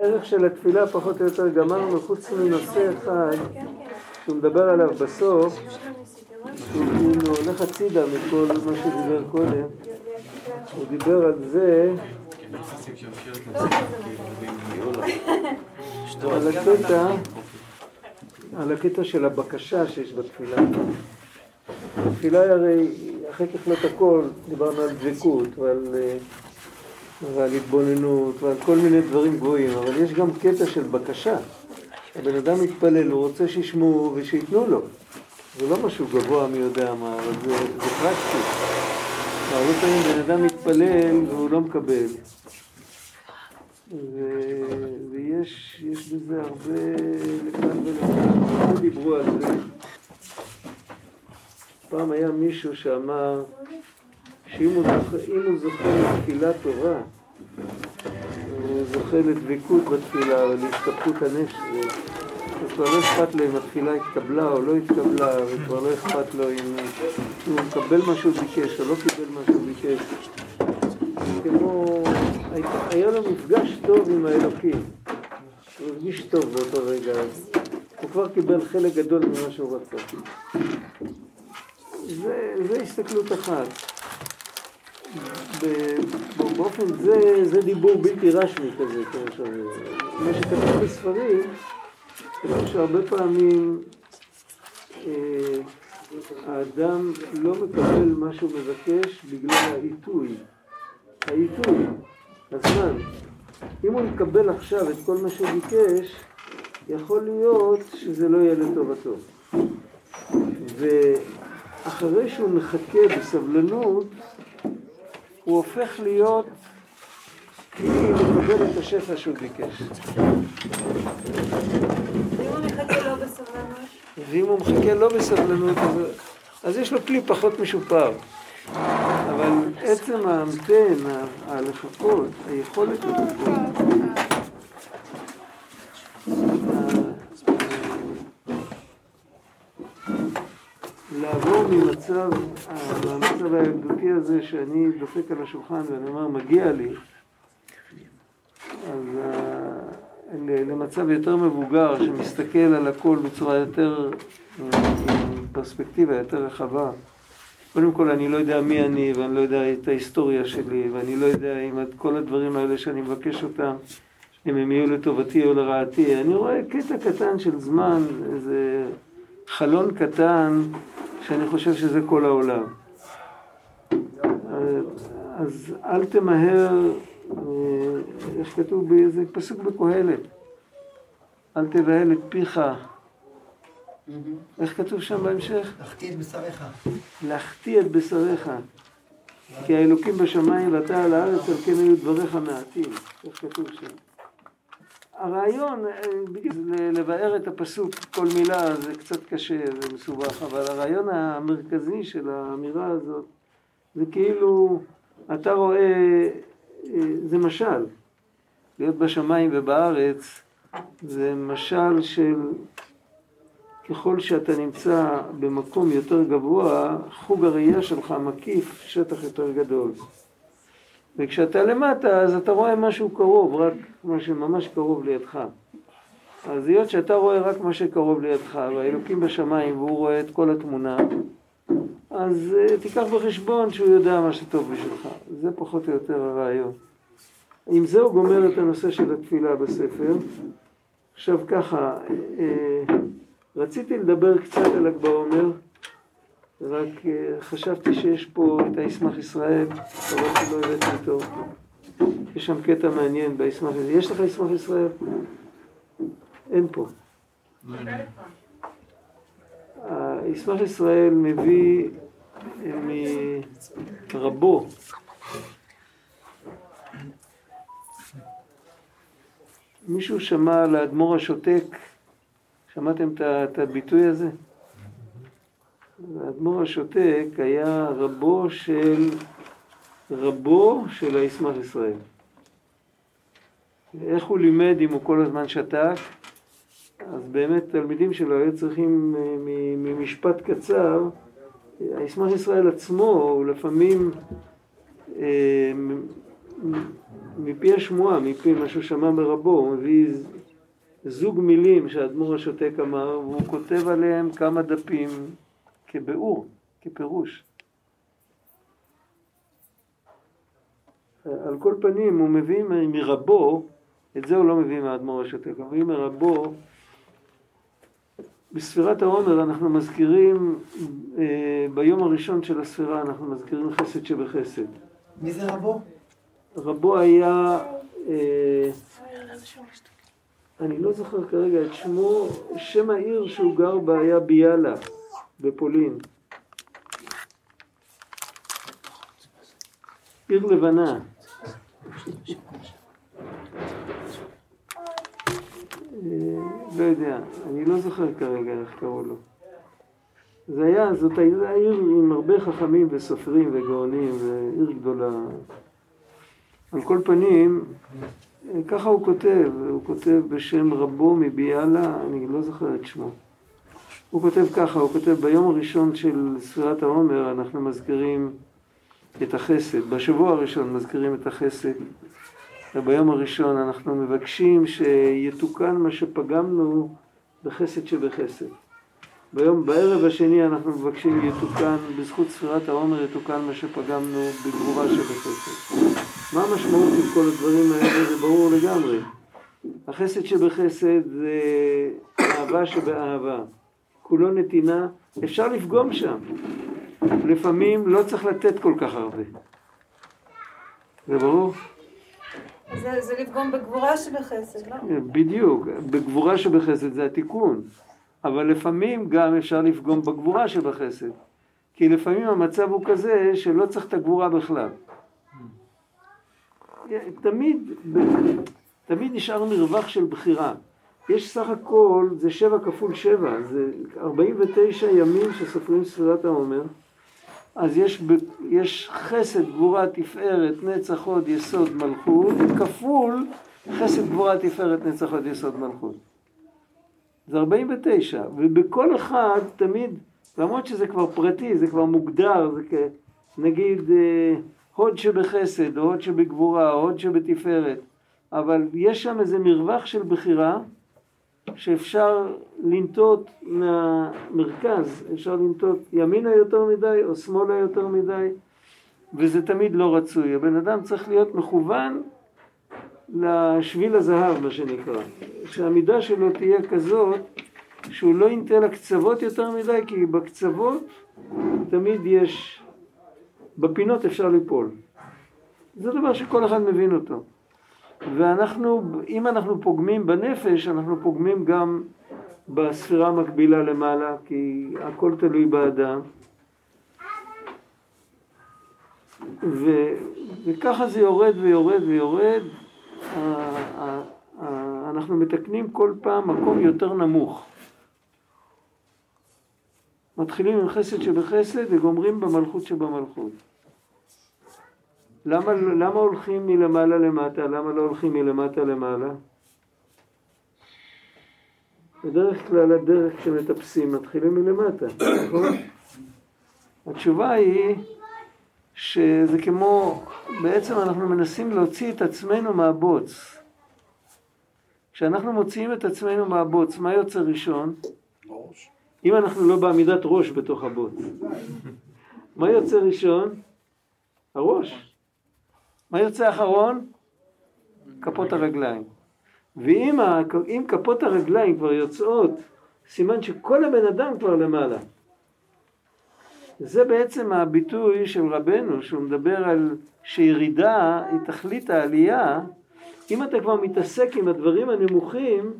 הערך של התפילה פחות או יותר גמרנו חוץ מנושא אחד שהוא מדבר עליו בסוף שהוא כאילו הולך הצידה מכל מה שדיבר קודם. הוא דיבר על זה על הקטע על הקטע של הבקשה שיש בתפילה. התפילה היא הרי אחרי ככלות הכל דיברנו על דבקות ועל ועל התבוננות ועל כל מיני דברים גבוהים, אבל יש גם קטע של בקשה. הבן אדם מתפלל, הוא רוצה שישמעו ושייתנו לו. זה לא משהו גבוה מי יודע מה, אבל זה, זה פרקטי. הרבה פעמים בן אדם מתפלל והוא לא מקבל. ו... ויש בזה הרבה לכאן ולכאן, הרבה דיברו על זה. פעם היה מישהו שאמר שאם הוא זוכה, הוא זוכה לתפילה טובה, הוא זוכה לדבקות בתפילה או להסתפקות הנפש, אז כבר לא אכפת לו אם התפילה התקבלה או לא התקבלה, וכבר לא אכפת לו אם הוא מקבל מה שהוא ביקש או לא קיבל מה שהוא ביקש. כמו, היה לו מפגש טוב עם האלוקים, הוא הרגיש טוב באותו רגע, אז הוא כבר קיבל חלק גדול ממה שהוא רצה. זה, זה הסתכלות אחת. באופן זה, זה דיבור בלתי רשמי כזה, מה שכתוב בספרים, כתוב שהרבה פעמים אה, האדם לא מקבל מה שהוא מבקש בגלל העיתוי, העיתוי, הזמן. אם הוא מקבל עכשיו את כל מה שהוא ביקש, יכול להיות שזה לא יהיה לטובתו. ואחרי שהוא מחכה בסבלנות, הוא הופך להיות כאילו לקבל את השפע שהוא ביקש. ואם הוא מחכה לא בסבלנות, אז יש לו כלי פחות משופר. אבל עצם האמתן, הלחכות, היכולת לחכות, לעבור ממצב, מהמצב הילדותי הזה שאני דופק על השולחן ואני אומר מגיע לי, אז למצב יותר מבוגר שמסתכל על הכל בצורה יותר, עם פרספקטיבה יותר רחבה. קודם כל אני לא יודע מי אני ואני לא יודע את ההיסטוריה שלי ואני לא יודע אם כל הדברים האלה שאני מבקש אותם אם הם יהיו לטובתי או לרעתי. אני רואה קטע קטן של זמן, איזה חלון קטן שאני חושב שזה כל העולם. אז אל תמהר, איך כתוב באיזה פסוק בקהלת, אל תבהל את פיך. איך כתוב שם בהמשך? להחטיא את בשריך. להחטיא את בשריך. כי האלוקים בשמיים ואתה על הארץ, על כן היו דבריך מעטים. איך כתוב שם? הרעיון, אה, לבאר את הפסוק, כל מילה זה קצת קשה ומסובך, אבל הרעיון המרכזי של האמירה הזאת זה כאילו, אתה רואה, אה, זה משל, להיות בשמיים ובארץ זה משל של ככל שאתה נמצא במקום יותר גבוה, חוג הראייה שלך מקיף שטח יותר גדול. וכשאתה למטה אז אתה רואה משהו קרוב, רק מה שממש קרוב לידך. אז היות שאתה רואה רק מה שקרוב לידך, והאלוקים בשמיים והוא רואה את כל התמונה, אז uh, תיקח בחשבון שהוא יודע מה שטוב בשבילך. זה פחות או יותר הרעיון. עם זה הוא גומר את הנושא של התפילה בספר. עכשיו ככה, uh, רציתי לדבר קצת על ל"ג בעומר. רק אה, חשבתי שיש פה את הישמח ישראל, אבל לא הבאתי אותו. יש שם קטע מעניין בישמח ישראל. יש לך ישמח ישראל? אין פה. ישמח ישראל מביא אה, מרבו מישהו שמע על האדמו"ר השותק? שמעתם את הביטוי הזה? האדמו"ר השותק היה רבו של רבו של הישמח ישראל. איך הוא לימד אם הוא כל הזמן שתק? אז באמת תלמידים שלו היו צריכים ממשפט קצר, הישמח ישראל עצמו הוא לפעמים אה, מפי השמועה, מפי מה שהוא שמע מרבו, הוא מביא זוג מילים שהאדמו"ר השותק אמר, והוא כותב עליהם כמה דפים כביאור, כפירוש. על כל פנים, הוא מביא מרבו, את זה הוא לא מביא מהאדמו"ר השותק, הוא מביא מרבו, בספירת העומר אנחנו מזכירים, אה, ביום הראשון של הספירה אנחנו מזכירים חסד שבחסד. מי זה רבו? רבו היה, אה, אני לא זוכר כרגע את שמו, שם העיר שהוא גר בה היה ביאלה, בפולין. עיר לבנה. אה, לא יודע, אני לא זוכר כרגע איך קראו לו. זה היה, זאת הייתה עיר עם הרבה חכמים וסופרים וגאונים, ועיר גדולה. על כל פנים, ככה הוא כותב, הוא כותב בשם רבו מביאלה, אני לא זוכר את שמו. הוא כותב ככה, הוא כותב ביום הראשון של ספירת העומר אנחנו מזכירים את החסד, בשבוע הראשון מזכירים את החסד, וביום הראשון אנחנו מבקשים שיתוקן מה שפגמנו בחסד שבחסד. ביום, בערב השני אנחנו מבקשים יתוקן, בזכות ספירת העומר יתוקן מה שפגמנו בגבורה שבחסד. מה המשמעות של כל הדברים האלה זה ברור לגמרי. החסד שבחסד זה אהבה שבאהבה. כולו נתינה, אפשר לפגום שם. לפעמים לא צריך לתת כל כך הרבה. זה ברור? זה, זה לפגום בגבורה שבחסד, לא? בדיוק, בגבורה שבחסד זה התיקון. אבל לפעמים גם אפשר לפגום בגבורה שבחסד. כי לפעמים המצב הוא כזה שלא צריך את הגבורה בכלל. תמיד, תמיד נשאר מרווח של בחירה. יש סך הכל, זה שבע כפול שבע, זה 49 ימים שסופרים ספירת העומר. אז יש, יש חסד, גבורה, תפארת, נצח, הוד, יסוד, מלכות, כפול חסד, גבורה, תפארת, נצח, הוד, יסוד, מלכות. זה 49, ובכל אחד תמיד, למרות שזה כבר פרטי, זה כבר מוגדר, זה כ... נגיד אה, הוד שבחסד, או הוד שבגבורה, או הוד שבתפארת, אבל יש שם איזה מרווח של בחירה שאפשר לנטות מהמרכז, אפשר לנטות ימינה יותר מדי או שמאלה יותר מדי, וזה תמיד לא רצוי. הבן אדם צריך להיות מכוון לשביל הזהב, מה שנקרא. שהמידה שלו תהיה כזאת שהוא לא ינטה לקצוות יותר מדי, כי בקצוות תמיד יש, בפינות אפשר ליפול. זה דבר שכל אחד מבין אותו. ואנחנו, אם אנחנו פוגמים בנפש, אנחנו פוגמים גם בספירה המקבילה למעלה, כי הכל תלוי באדם. ו, וככה זה יורד ויורד ויורד, אנחנו מתקנים כל פעם מקום יותר נמוך. מתחילים עם חסד שבחסד וגומרים במלכות שבמלכות. למה, למה הולכים מלמעלה למטה? למה לא הולכים מלמטה למעלה? בדרך כלל הדרך כשמטפסים מתחילים מלמטה, נכון? התשובה היא שזה כמו, בעצם אנחנו מנסים להוציא את עצמנו מהבוץ. כשאנחנו מוציאים את עצמנו מהבוץ, מה יוצא ראשון? ראש. אם אנחנו לא בעמידת ראש בתוך הבוץ. מה יוצא ראשון? הראש. מה יוצא אחרון? כפות הרגליים. ואם ה, כפות הרגליים כבר יוצאות, סימן שכל הבן אדם כבר למעלה. זה בעצם הביטוי של רבנו, שהוא מדבר על שירידה היא תכלית העלייה. אם אתה כבר מתעסק עם הדברים הנמוכים,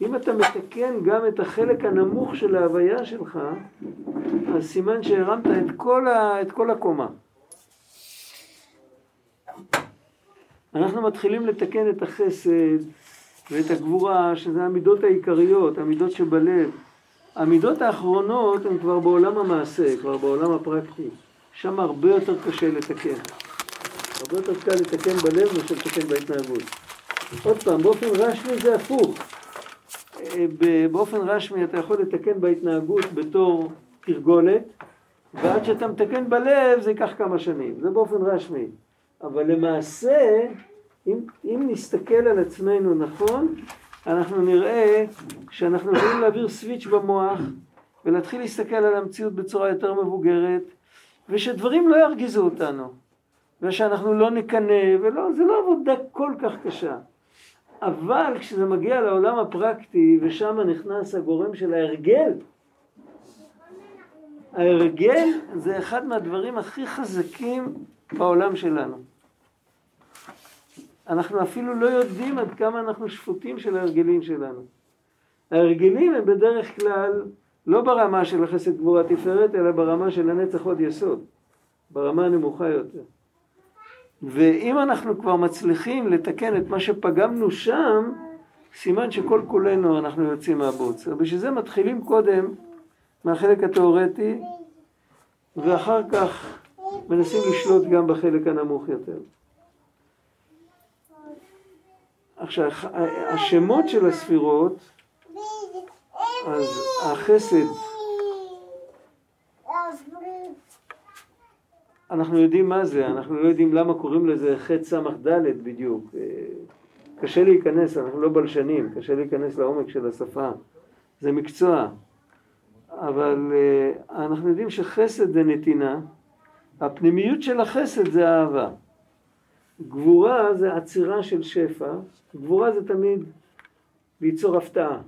אם אתה מתקן גם את החלק הנמוך של ההוויה שלך, אז סימן שהרמת את כל, ה, את כל הקומה. אנחנו מתחילים לתקן את החסד ואת הגבורה, שזה המידות העיקריות, המידות שבלב. המידות האחרונות הן כבר בעולם המעשה, כבר בעולם הפרקטי. שם הרבה יותר קשה לתקן. הרבה יותר קל לתקן בלב מאשר לתקן בהתנהגות. עוד פעם, באופן רשמי זה הפוך. אה, באופן רשמי אתה יכול לתקן בהתנהגות בתור תרגולת, ועד שאתה מתקן בלב זה ייקח כמה שנים, זה באופן רשמי. אבל למעשה, אם, אם נסתכל על עצמנו נכון, אנחנו נראה שאנחנו יכולים להעביר סוויץ' במוח ולהתחיל להסתכל על המציאות בצורה יותר מבוגרת ושדברים לא ירגיזו אותנו ושאנחנו לא נקנא ולא, זה לא עבודה כל כך קשה. אבל כשזה מגיע לעולם הפרקטי ושם נכנס הגורם של ההרגל ההרגל זה אחד מהדברים הכי חזקים בעולם שלנו אנחנו אפילו לא יודעים עד כמה אנחנו שפוטים של ההרגלים שלנו. ההרגלים הם בדרך כלל לא ברמה של החסד גבורה תפארת, אלא ברמה של הנצח עוד יסוד, ברמה הנמוכה יותר. ואם אנחנו כבר מצליחים לתקן את מה שפגמנו שם, סימן שכל כולנו אנחנו יוצאים מהבוץ. בשביל זה מתחילים קודם מהחלק התיאורטי, ואחר כך מנסים לשלוט גם בחלק הנמוך יותר. עכשיו, השמות של הספירות, אז החסד, אנחנו יודעים מה זה, אנחנו לא יודעים למה קוראים לזה ח' סמ"ך ד' בדיוק. אה, קשה להיכנס, אנחנו לא בלשנים, קשה להיכנס לעומק של השפה. זה מקצוע. אבל אה, אנחנו יודעים שחסד זה נתינה, הפנימיות של החסד זה אהבה. גבורה זה עצירה של שפע, גבורה זה תמיד ליצור הפתעה.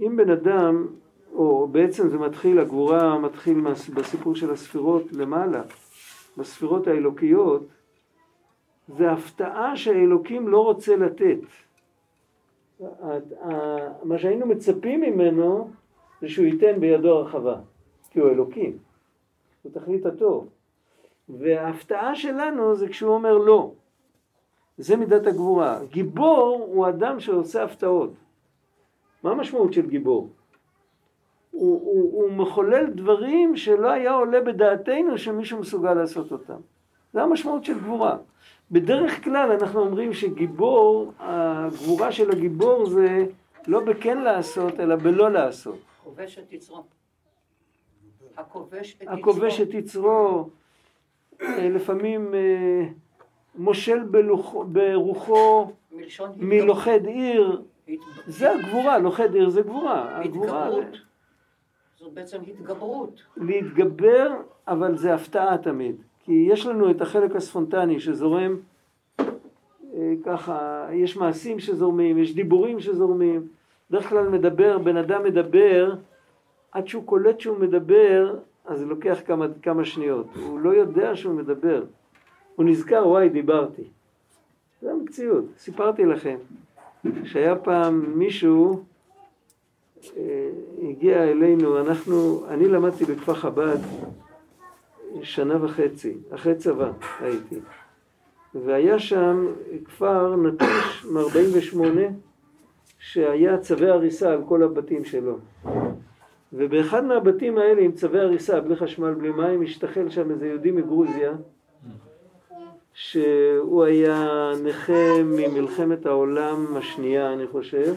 אם בן אדם, או בעצם זה מתחיל, הגבורה מתחיל בסיפור של הספירות למעלה, בספירות האלוקיות, זה הפתעה שהאלוקים לא רוצה לתת. מה שהיינו מצפים ממנו זה שהוא ייתן בידו הרחבה, כי הוא אלוקים, הוא תכלית הטוב. וההפתעה שלנו זה כשהוא אומר לא. זה מידת הגבורה. גיבור הוא אדם שעושה הפתעות. מה המשמעות של גיבור? הוא, הוא, הוא מחולל דברים שלא היה עולה בדעתנו שמישהו מסוגל לעשות אותם. זה המשמעות של גבורה. בדרך כלל אנחנו אומרים שגיבור, הגבורה של הגיבור זה לא בכן לעשות, אלא בלא לעשות. הכובש את יצרו. הכובש את יצרו. לפעמים אה, מושל ברוחו מלוכד עיר, זה הגבורה, לוכד עיר זה גבורה. התגברות. זו בעצם התגברות. להתגבר, אבל זה הפתעה תמיד. כי יש לנו את החלק הספונטני שזורם אה, ככה, יש מעשים שזורמים, יש דיבורים שזורמים. בדרך כלל מדבר, בן אדם מדבר, עד שהוא קולט שהוא מדבר, אז זה לוקח כמה, כמה שניות. הוא לא יודע שהוא מדבר. הוא נזכר, וואי, דיברתי. זה המציאות. סיפרתי לכם שהיה פעם מישהו, אה, הגיע אלינו, אנחנו, אני למדתי בכפר חב"ד שנה וחצי, אחרי צבא הייתי. והיה שם כפר נטוש מ-48 שהיה צווי הריסה על כל הבתים שלו. ובאחד מהבתים האלה עם צווי הריסה, בלי חשמל, בלי מים, השתחל שם איזה יהודי מגרוזיה, שהוא היה נכה ממלחמת העולם השנייה, אני חושב.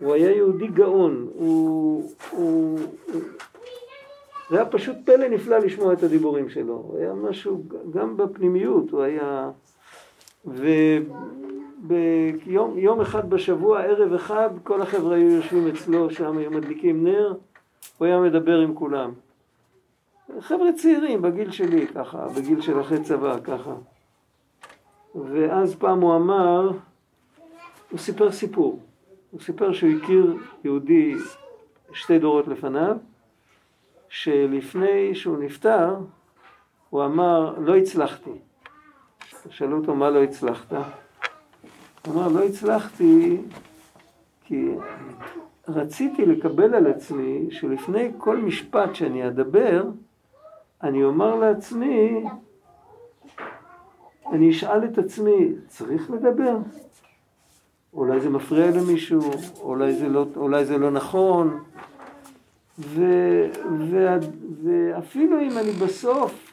הוא היה יהודי גאון, הוא, הוא, הוא... זה היה פשוט פלא נפלא לשמוע את הדיבורים שלו, הוא היה משהו, גם בפנימיות, הוא היה... וביום אחד בשבוע, ערב אחד, כל החבר'ה היו יושבים אצלו שם, היו מדליקים נר, הוא היה מדבר עם כולם. חבר'ה צעירים, בגיל שלי ככה, בגיל של אחרי צבא ככה. ואז פעם הוא אמר, הוא סיפר סיפור. הוא סיפר שהוא הכיר יהודי שתי דורות לפניו, שלפני שהוא נפטר, הוא אמר, לא הצלחתי. שאלו אותו, מה לא הצלחת? הוא אמר, לא הצלחתי כי רציתי לקבל על עצמי שלפני כל משפט שאני אדבר, אני אומר לעצמי, אני אשאל את עצמי, צריך לדבר? אולי זה מפריע למישהו, אולי זה לא, אולי זה לא נכון, ו, ו, ואפילו אם אני בסוף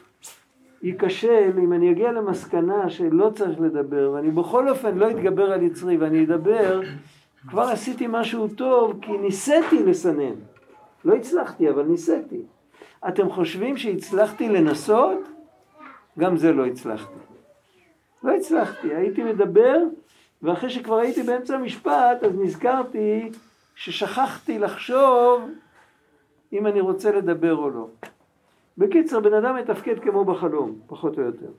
ייכשל, אם אני אגיע למסקנה שלא צריך לדבר, ואני בכל אופן לא אתגבר על יצרי ואני אדבר, כבר עשיתי משהו טוב כי ניסיתי לסנן. לא הצלחתי, אבל ניסיתי. אתם חושבים שהצלחתי לנסות? גם זה לא הצלחתי. לא הצלחתי, הייתי מדבר, ואחרי שכבר הייתי באמצע המשפט, אז נזכרתי ששכחתי לחשוב אם אני רוצה לדבר או לא. בקיצר, בן אדם מתפקד כמו בחלום, פחות או יותר.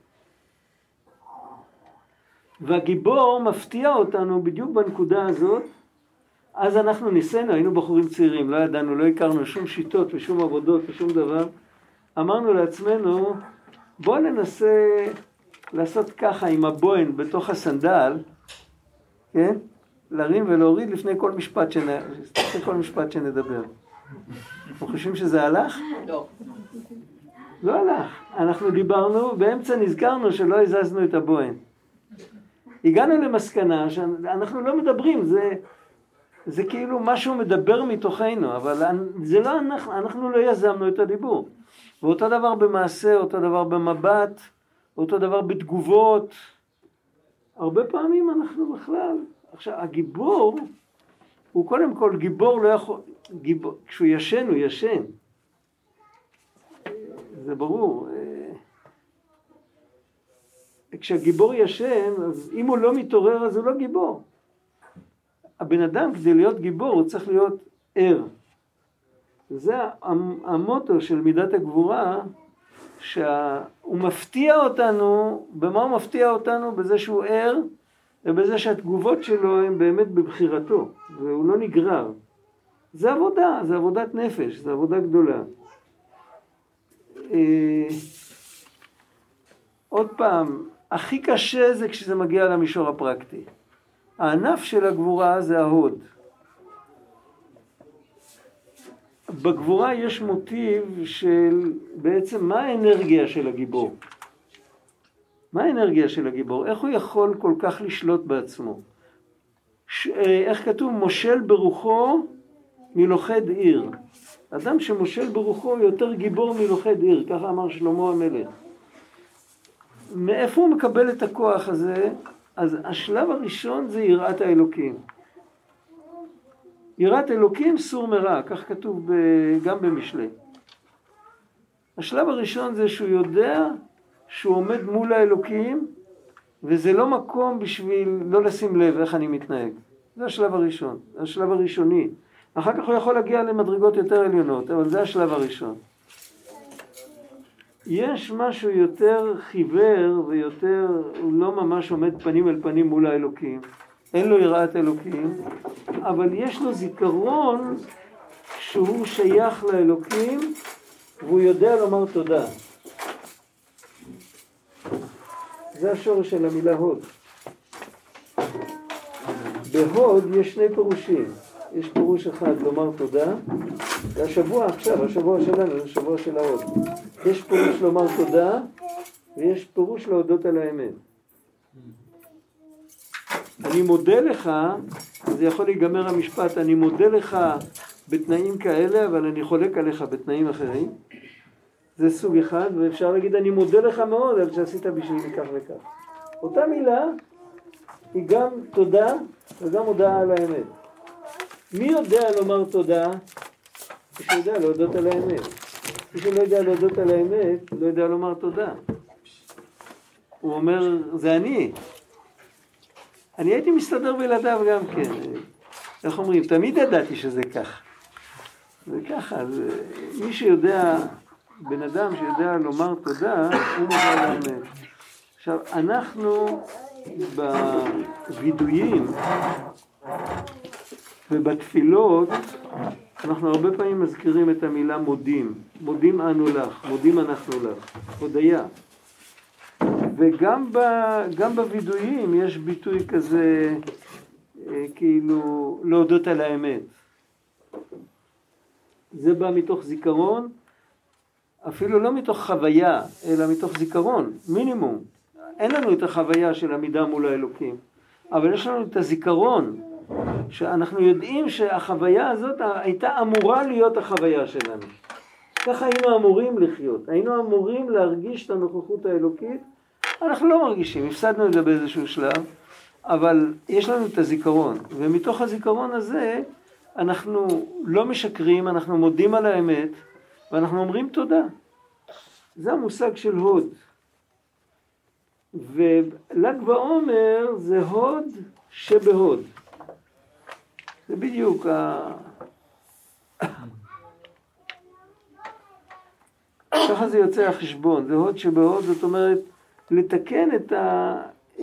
והגיבור מפתיע אותנו בדיוק בנקודה הזאת. אז אנחנו ניסינו, היינו בחורים צעירים, לא ידענו, לא הכרנו שום שיטות ושום עבודות ושום דבר. אמרנו לעצמנו, בואו ננסה לעשות ככה עם הבוהן בתוך הסנדל, כן? להרים ולהוריד לפני כל משפט, שנ... לפני כל משפט שנדבר. אתם חושבים שזה הלך? לא. לא הלך. אנחנו דיברנו, באמצע נזכרנו שלא הזזנו את הבוהן. הגענו למסקנה שאנחנו לא מדברים, זה, זה כאילו משהו מדבר מתוכנו, אבל זה לא אנחנו, אנחנו לא יזמנו את הדיבור. ואותו דבר במעשה, אותו דבר במבט, אותו דבר בתגובות. הרבה פעמים אנחנו בכלל, עכשיו הגיבור הוא קודם כל גיבור לא יכול, גיבור, כשהוא ישן הוא ישן, זה ברור. כשהגיבור ישן, אז אם הוא לא מתעורר אז הוא לא גיבור. הבן אדם כדי להיות גיבור הוא צריך להיות ער. זה המוטו של מידת הגבורה, שהוא מפתיע אותנו, במה הוא מפתיע אותנו? בזה שהוא ער ובזה שהתגובות שלו הן באמת בבחירתו, והוא לא נגרר. זה עבודה, זה עבודת נפש, זה עבודה גדולה. אה, עוד פעם, הכי קשה זה כשזה מגיע למישור הפרקטי. הענף של הגבורה זה ההוד. בגבורה יש מוטיב של בעצם מה האנרגיה של הגיבור? מה האנרגיה של הגיבור? איך הוא יכול כל כך לשלוט בעצמו? ש... אה, איך כתוב? מושל ברוחו מלוכד עיר. אדם שמושל ברוחו יותר גיבור מלוכד עיר, ככה אמר שלמה המלך. מאיפה הוא מקבל את הכוח הזה? אז השלב הראשון זה יראת האלוקים. יראת אלוקים סור מרע, כך כתוב גם במשלי. השלב הראשון זה שהוא יודע שהוא עומד מול האלוקים וזה לא מקום בשביל לא לשים לב איך אני מתנהג. זה השלב הראשון, השלב הראשוני. אחר כך הוא יכול להגיע למדרגות יותר עליונות, אבל זה השלב הראשון. יש משהו יותר חיוור ויותר, הוא לא ממש עומד פנים אל פנים מול האלוקים, אין לו יראת אלוקים, אבל יש לו זיכרון שהוא שייך לאלוקים והוא יודע לומר תודה. זה השורש של המילה הוד. בהוד יש שני פירושים. יש פירוש אחד לומר תודה, והשבוע עכשיו, השבוע שלנו, זה השבוע של ההוד. יש פירוש לומר תודה, ויש פירוש להודות על האמת. אני מודה לך, זה יכול להיגמר המשפט, אני מודה לך בתנאים כאלה, אבל אני חולק עליך בתנאים אחרים. זה סוג אחד, ואפשר להגיד אני מודה לך מאוד על שעשית בשבילי כך וכך. אותה מילה היא גם תודה וגם הודעה על האמת. מי יודע לומר תודה? מי שיודע להודות על האמת. מי שלא יודע להודות על האמת, לא יודע לומר תודה. הוא אומר, זה אני. אני הייתי מסתדר בלעדיו גם כן. איך אומרים? תמיד ידעתי שזה כך. זה ככה, זה, מי שיודע, בן אדם שיודע לומר תודה, הוא מודה על האמת. עכשיו, אנחנו בווידויים ובתפילות אנחנו הרבה פעמים מזכירים את המילה מודים. מודים אנו לך, מודים אנחנו לך. הודיה. וגם בווידויים יש ביטוי כזה, אה, כאילו, להודות על האמת. זה בא מתוך זיכרון, אפילו לא מתוך חוויה, אלא מתוך זיכרון, מינימום. אין לנו את החוויה של עמידה מול האלוקים, אבל יש לנו את הזיכרון שאנחנו יודעים שהחוויה הזאת הייתה אמורה להיות החוויה שלנו. ככה היינו אמורים לחיות, היינו אמורים להרגיש את הנוכחות האלוקית, אנחנו לא מרגישים, הפסדנו את זה באיזשהו שלב, אבל יש לנו את הזיכרון, ומתוך הזיכרון הזה אנחנו לא משקרים, אנחנו מודים על האמת, ואנחנו אומרים תודה. זה המושג של הוד. ול"ג בעומר זה הוד שבהוד. זה בדיוק ה... ככה זה יוצא החשבון, זה הוד שבהוד, זאת אומרת, לתקן את, ה,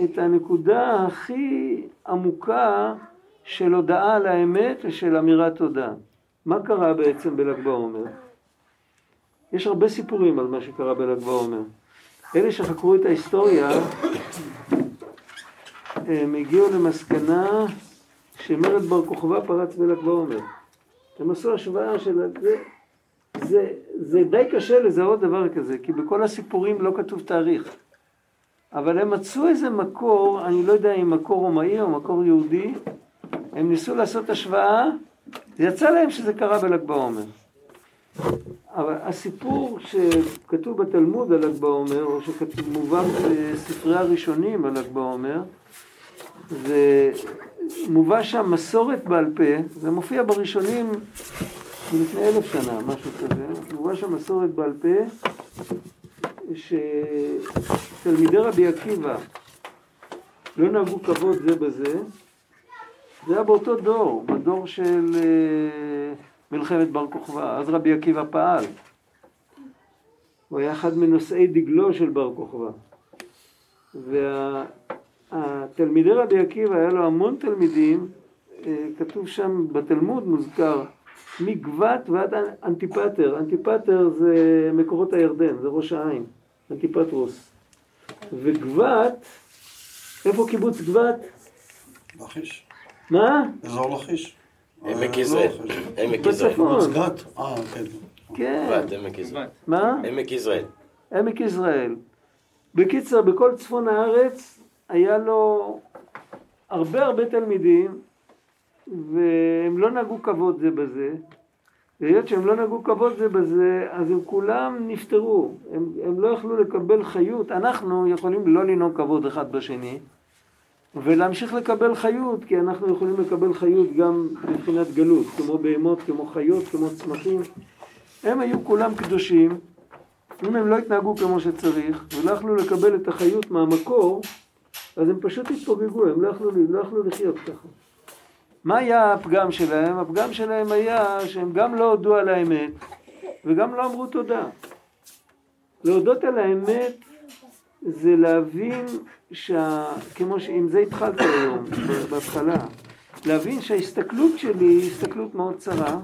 את הנקודה הכי עמוקה של הודעה על האמת ושל אמירת תודה. מה קרה בעצם בל"ג בעומר? יש הרבה סיפורים על מה שקרה בל"ג בעומר. אלה שחקרו את ההיסטוריה, הם הגיעו למסקנה שמרד בר כוכבא פרץ בל"ג בעומר. הם עשו השוואה של... זה, זה, זה די קשה לזהות דבר כזה, כי בכל הסיפורים לא כתוב תאריך. אבל הם מצאו איזה מקור, אני לא יודע אם מקור רומאי או מקור יהודי, הם ניסו לעשות השוואה, יצא להם שזה קרה בל"ג בעומר. אבל הסיפור שכתוב בתלמוד על ל"ג בעומר, או שמובא בספרי הראשונים על ל"ג בעומר, זה מובא שם מסורת בעל פה, זה מופיע בראשונים מלפני אלף שנה, משהו כזה, מובא שם מסורת בעל פה, שתלמידי רבי עקיבא לא נהגו כבוד זה בזה, זה היה באותו דור, בדור של אה, מלחמת בר כוכבא, אז רבי עקיבא פעל. הוא היה אחד מנושאי דגלו של בר כוכבא. והתלמידי רבי עקיבא, היה לו המון תלמידים, אה, כתוב שם בתלמוד מוזכר, מגבת ועד אנטיפטר. אנטיפטר זה מקורות הירדן, זה ראש העין, אנטיפטרוס. וגבת, איפה קיבוץ גבת? לכיש. מה? אזור לכיש. עמק אה, יזרעאל. לא, עמק יזרעאל. בצפון. גת? אה, כן. כן. גבת, עמק יזרעאל. מה? עמק יזרעאל. עמק יזרעאל. בקיצר, בכל צפון הארץ היה לו הרבה הרבה תלמידים, והם לא נהגו כבוד זה בזה. והיות שהם לא נהגו כבוד זה בזה, אז הם כולם נפטרו. הם, הם לא יכלו לקבל חיות. אנחנו יכולים לא לנהוג כבוד אחד בשני, ולהמשיך לקבל חיות, כי אנחנו יכולים לקבל חיות גם מבחינת גלות, כמו בהמות, כמו חיות, כמו צמחים. הם היו כולם קדושים, אם הם לא התנהגו כמו שצריך, ולא יכלו לקבל את החיות מהמקור, אז הם פשוט התפוגגו, הם לא יכלו, לא יכלו לחיות ככה. מה היה הפגם שלהם? הפגם שלהם היה שהם גם לא הודו על האמת, וגם לא אמרו תודה. להודות על האמת זה להבין, שה... כמו שעם זה התחלתי היום, בהתחלה, להבין שההסתכלות שלי היא הסתכלות מאוד צרה,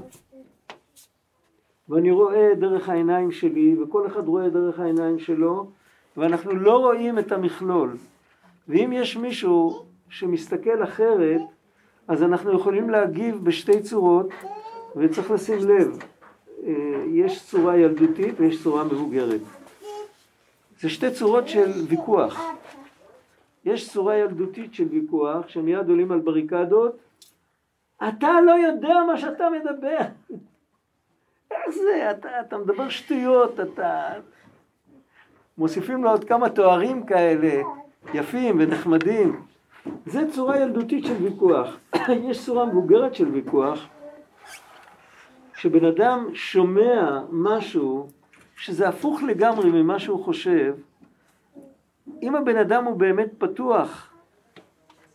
ואני רואה דרך העיניים שלי, וכל אחד רואה דרך העיניים שלו, ואנחנו לא רואים את המכלול. ואם יש מישהו שמסתכל אחרת, אז אנחנו יכולים להגיב בשתי צורות, וצריך לשים לב, אה, יש צורה ילדותית ויש צורה מבוגרת. זה שתי צורות של ויכוח. יש צורה ילדותית של ויכוח, שמיד עולים על בריקדות, אתה לא יודע מה שאתה מדבר. איך זה? אתה, אתה מדבר שטויות, אתה... מוסיפים לו עוד כמה תוארים כאלה, יפים ונחמדים. זה צורה ילדותית של ויכוח. יש צורה מבוגרת של ויכוח, שבן אדם שומע משהו שזה הפוך לגמרי ממה שהוא חושב, אם הבן אדם הוא באמת פתוח,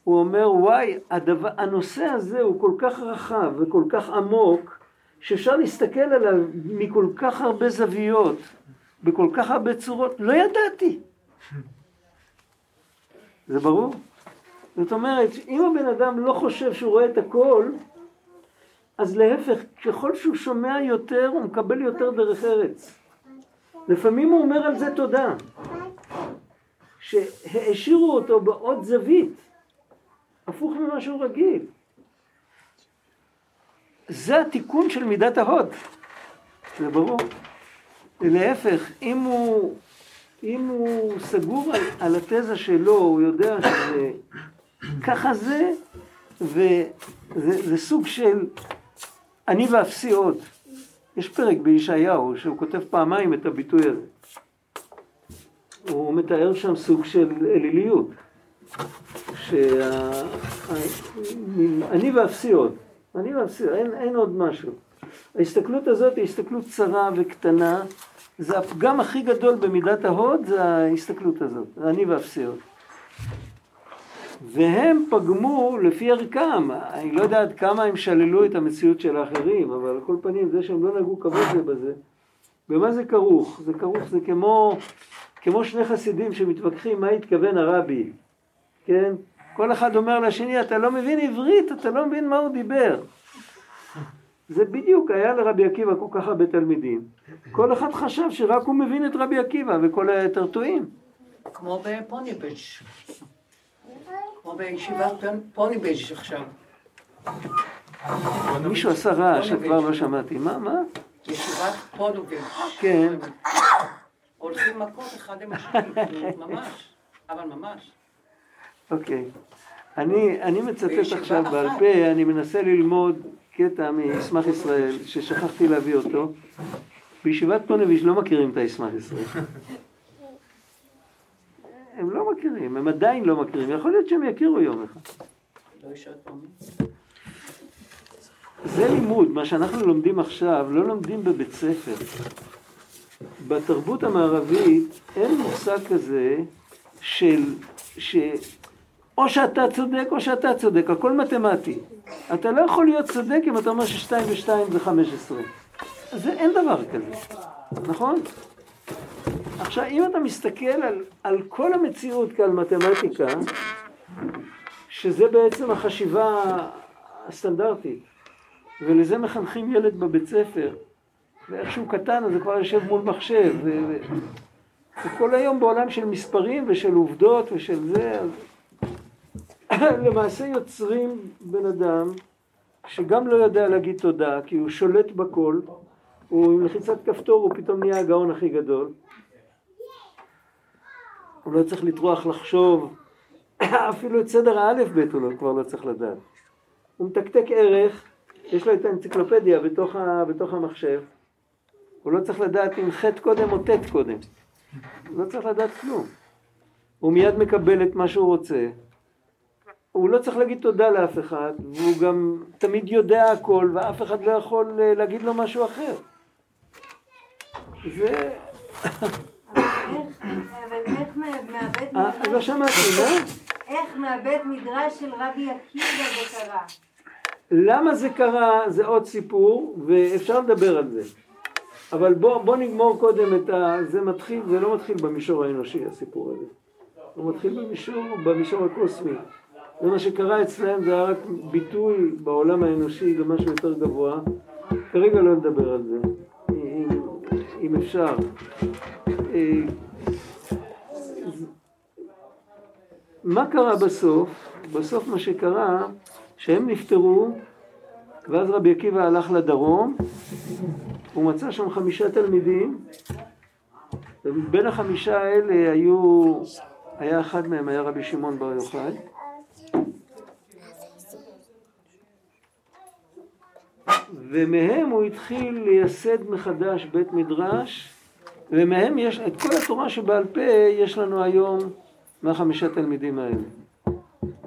הוא אומר וואי, הדבר, הנושא הזה הוא כל כך רחב וכל כך עמוק, שאפשר להסתכל עליו מכל כך הרבה זוויות, בכל כך הרבה צורות, לא ידעתי. זה ברור? זאת אומרת, אם הבן אדם לא חושב שהוא רואה את הכל, אז להפך, ככל שהוא שומע יותר, הוא מקבל יותר דרך ארץ. לפעמים הוא אומר על זה תודה, שהעשירו אותו בעוד זווית, הפוך ממה שהוא רגיל. זה התיקון של מידת ההוד, זה ברור. להפך, אם הוא, אם הוא סגור על, על התזה שלו, הוא יודע שזה ככה זה, וזה סוג של אני ואפסי עוד. יש פרק בישעיהו שהוא כותב פעמיים את הביטוי הזה. הוא מתאר שם סוג של אליליות. שאני ואפסי עוד. אני ואפסי, אין, אין עוד משהו. ההסתכלות הזאת היא הסתכלות צרה וקטנה, זה הפגם הכי גדול במידת ההוד, זה ההסתכלות הזאת, אני ואפסיות. והם פגמו לפי ערכם, אני לא יודע עד כמה הם שללו את המציאות של האחרים, אבל על כל פנים זה שהם לא נגעו כבוד זה בזה. במה זה כרוך? זה כרוך, זה כמו, כמו שני חסידים שמתווכחים מה התכוון הרבי, כן? כל אחד אומר לשני, אתה לא מבין עברית, אתה לא מבין מה הוא דיבר. זה בדיוק היה לרבי עקיבא כל כך הרבה תלמידים. כל אחד חשב שרק הוא מבין את רבי עקיבא וכל היתר טועים. כמו בפוניבז'. כמו בישיבת פוניבז' עכשיו. מישהו עשה רעש שכבר לא שמעתי. מה, מה? ישיבת פוניבז'. כן. הולכים מכות אחד עם השני, ממש. אבל ממש. אוקיי. אני, מצטט עכשיו בעל. פה, אני מנסה ללמוד קטע מישמח ישראל, ששכחתי להביא אותו. בישיבת פונביץ' לא מכירים את הישמח ישראל. הם לא מכירים, הם עדיין לא מכירים, יכול להיות שהם יכירו יום אחד. זה לימוד, מה שאנחנו לומדים עכשיו, לא לומדים בבית ספר. בתרבות המערבית אין מושג כזה של, ש... או שאתה צודק או שאתה צודק, הכל מתמטי. אתה לא יכול להיות צודק אם אתה אומר ששתיים ושתיים זה חמש עשרה. זה אין דבר כזה, נכון? עכשיו, אם אתה מסתכל על, על כל המציאות כעל מתמטיקה, שזה בעצם החשיבה הסטנדרטית, ולזה מחנכים ילד בבית ספר, ואיך שהוא קטן אז הוא כבר יושב מול מחשב. וכל היום בעולם של מספרים ושל עובדות ושל זה, אז למעשה יוצרים בן אדם שגם לא יודע להגיד תודה, כי הוא שולט בכל, הוא עם לחיצת כפתור הוא פתאום נהיה הגאון הכי גדול. הוא לא צריך לטרוח לחשוב, אפילו את סדר האלף בית הוא לא, כבר לא צריך לדעת. הוא מתקתק ערך, יש לו את האנציקלופדיה בתוך, ה, בתוך המחשב, הוא לא צריך לדעת אם חטא קודם או ט' קודם, הוא לא צריך לדעת כלום. הוא מיד מקבל את מה שהוא רוצה, הוא לא צריך להגיד תודה לאף אחד, והוא גם תמיד יודע הכל, ואף אחד לא יכול אה, להגיד לו משהו אחר. זה... אה, לא מדרש, שמעתי, מה? איך מהבית מדרש של רבי עקיבא זה קרה? למה זה קרה זה עוד סיפור, ואפשר לדבר על זה. אבל בוא, בוא נגמור קודם את ה... זה מתחיל, זה לא מתחיל במישור האנושי הסיפור הזה. הוא מתחיל במישור, במישור הקוסמי. זה מה שקרה אצלם, זה היה רק ביטוי בעולם האנושי למשהו יותר גבוה. כרגע לא נדבר על זה, אם, אם אפשר. אה, מה קרה בסוף? בסוף מה שקרה, שהם נפטרו, ואז רבי עקיבא הלך לדרום, הוא מצא שם חמישה תלמידים, ובין החמישה האלה היו, היה אחד מהם, היה רבי שמעון בר יוחאי. ומהם הוא התחיל לייסד מחדש בית מדרש, ומהם יש, את כל התורה שבעל פה יש לנו היום מהחמישה תלמידים האלה.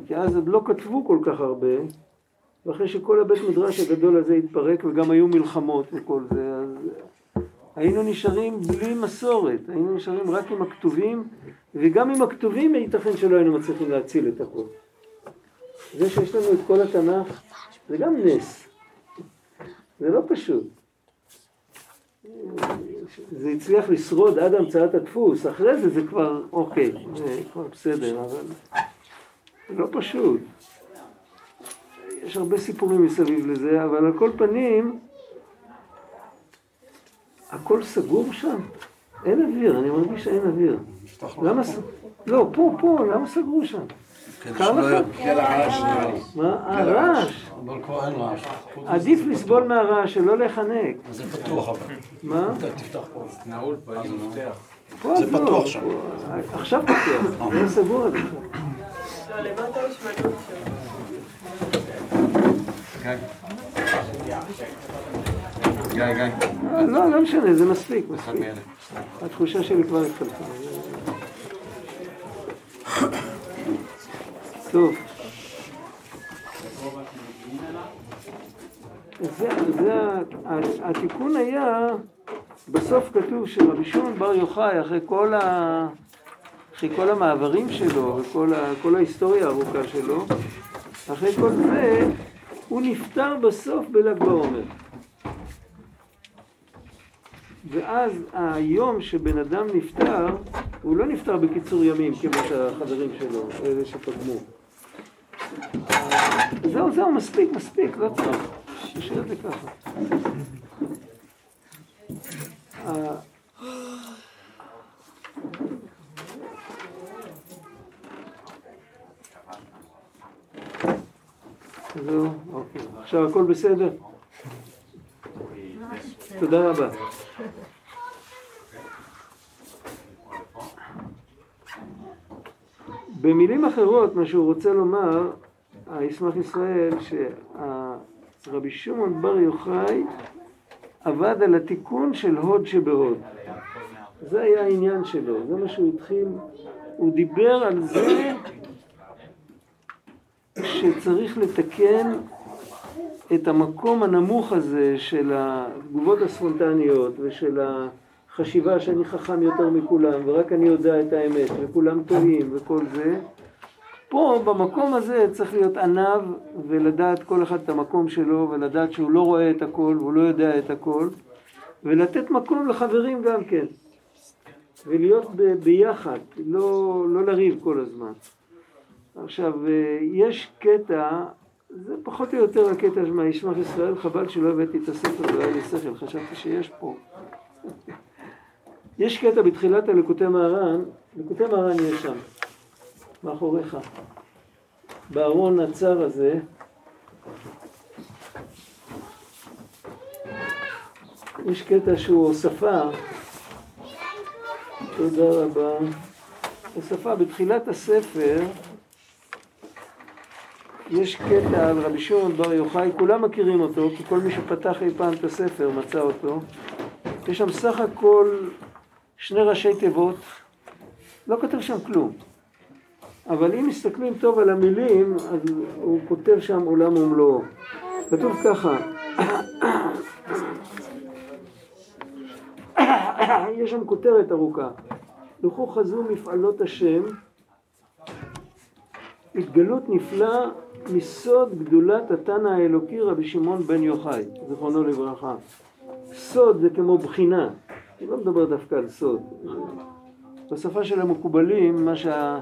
כי אז עוד לא כתבו כל כך הרבה, ואחרי שכל הבית מדרש הגדול הזה התפרק וגם היו מלחמות וכל זה, אז היינו נשארים בלי מסורת, היינו נשארים רק עם הכתובים, וגם עם הכתובים ייתכן שלא היינו מצליחים להציל את הכל. זה שיש לנו את כל התנ"ך, זה גם נס. זה לא פשוט. זה הצליח לשרוד עד המצאת הדפוס, אחרי זה זה כבר, אוקיי, זה כבר בסדר, אבל זה לא פשוט. יש הרבה סיפורים מסביב לזה, אבל על כל פנים, הכל סגור שם. אין אוויר, אני מרגיש שאין אוויר. למה. לא, פה, פה, למה סגרו שם? כדי קר שלא לך? יהיה לה רעש נראה לי. מה? אה, רעש. אבל כבר אין רעש. עדיף לסבול מהרעש, שלא להיחנק. אז זה פתוח אבל. מה? תפתח פה. נעול פה, יש מפתח. זה אז לא, פתוח שם. עכשיו פתוח, זה סגור עד עכשיו. גיא, גיא. אה, לא, לא משנה, זה מספיק, מספיק. התחושה שלי כבר התחלפה. טוב. זה, זה, התיקון היה בסוף כתוב שרבי שמעון בר יוחאי, אחרי כל, ה... אחרי כל המעברים שלו וכל ה... ההיסטוריה הארוכה שלו, אחרי כל זה, הוא נפטר בסוף בל"ג בעומר. ואז היום שבן אדם נפטר, הוא לא נפטר בקיצור ימים כמו שהחברים שלו, אלה שפגמו. זהו, זהו, מספיק, מספיק, לא צריך. נשאיר את זה ככה. אה, זהו, אוקיי. עכשיו הכל בסדר? תודה רבה. במילים אחרות, מה שהוא רוצה לומר, הישמח ישראל, שרבי שמעון בר יוחאי עבד על התיקון של הוד שבהוד. זה היה העניין שלו, זה מה שהוא התחיל, הוא דיבר על זה שצריך לתקן את המקום הנמוך הזה של התגובות הספונטניות ושל החשיבה שאני חכם יותר מכולם ורק אני יודע את האמת וכולם טועים וכל זה פה במקום הזה צריך להיות עניו ולדעת כל אחד את המקום שלו ולדעת שהוא לא רואה את הכל והוא לא יודע את הכל ולתת מקום לחברים גם כן ולהיות ב- ביחד, לא, לא לריב כל הזמן. עכשיו, אה, יש קטע, זה פחות או יותר הקטע מהישמח ישראל, חבל שלא הבאתי את הספר, לא היה לי שכל, חשבתי שיש פה. יש קטע בתחילת הלקוטי מהר"ן, לקוטי מהר"ן יש שם, מאחוריך. בארון הצר הזה, יש קטע שהוא הוספה, תודה רבה, הוספה בתחילת הספר, יש קטע על רבי שמעון בר יוחאי, כולם מכירים אותו, כי כל מי שפתח אי פעם את הספר מצא אותו. יש שם סך הכל שני ראשי תיבות, לא כתוב שם כלום. אבל אם מסתכלים טוב על המילים, אז הוא כותב שם עולם ומלואו. כתוב ככה, יש שם כותרת ארוכה, לכו חזו מפעלות השם, התגלות נפלא מסוד גדולת התנא האלוקי רבי שמעון בן יוחאי, זיכרונו לברכה. סוד זה כמו בחינה, אני לא מדבר דווקא על סוד. בשפה של המקובלים, מה, שה...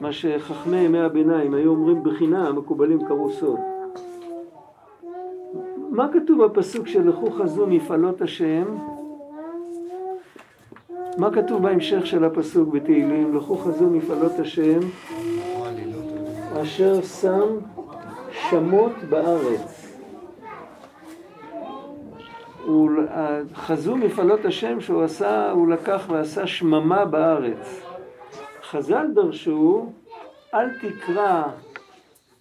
מה שחכמי ימי הביניים היו אומרים בחינה, המקובלים קראו סוד. מה כתוב בפסוק של לכו חזו מפעלות השם? מה כתוב בהמשך של הפסוק בתהילים? לכו חזו מפעלות השם אשר שם שמות בארץ. חזו מפעלות השם שהוא עשה, הוא לקח ועשה שממה בארץ. חז"ל דרשו, אל תקרא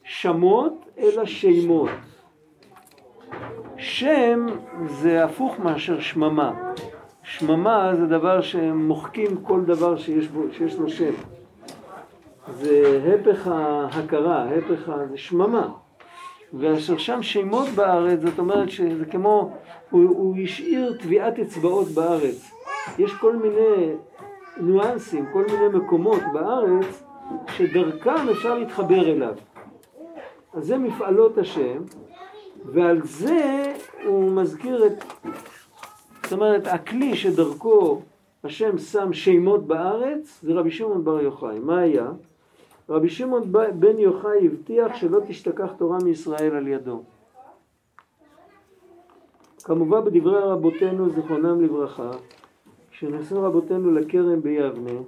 שמות אלא שמות. שם זה הפוך מאשר שממה. שממה זה דבר שמוחקים כל דבר שיש, בו, שיש לו שם. זה הפך ההכרה, הפך ה... זה שממה. ואשר שם שמות בארץ, זאת אומרת שזה כמו, הוא, הוא השאיר טביעת אצבעות בארץ. יש כל מיני ניואנסים, כל מיני מקומות בארץ שדרכם אפשר להתחבר אליו. אז זה מפעלות השם, ועל זה הוא מזכיר את, זאת אומרת, הכלי שדרכו השם שם שמות בארץ, זה רבי שמעון בר יוחאי. מה היה? רבי שמעון בן יוחאי הבטיח שלא תשתכח תורה מישראל על ידו. כמובן בדברי רבותינו זיכרונם לברכה, כשנסעו רבותינו לכרם ביבנה,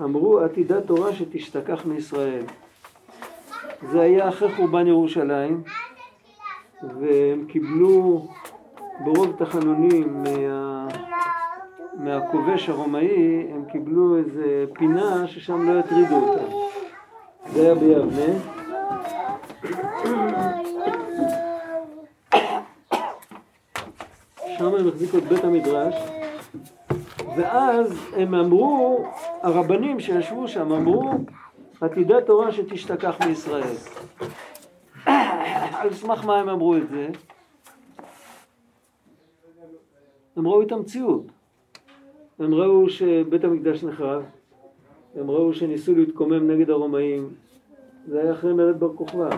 אמרו עתידה תורה שתשתכח מישראל. זה היה אחרי חורבן ירושלים, והם קיבלו ברוב תחנונים מה... מהכובש הרומאי, הם קיבלו איזה פינה ששם לא יטרידו אותם. זה היה ביבנה. שם הם החזיקו את בית המדרש, ואז הם אמרו, הרבנים שישבו שם אמרו, עתידה תורה שתשתכח מישראל. על סמך מה הם אמרו את זה? הם ראו את המציאות. הם ראו שבית המקדש נחרב, הם ראו שניסו להתקומם נגד הרומאים, זה היה אחרי מרד בר כוכבא.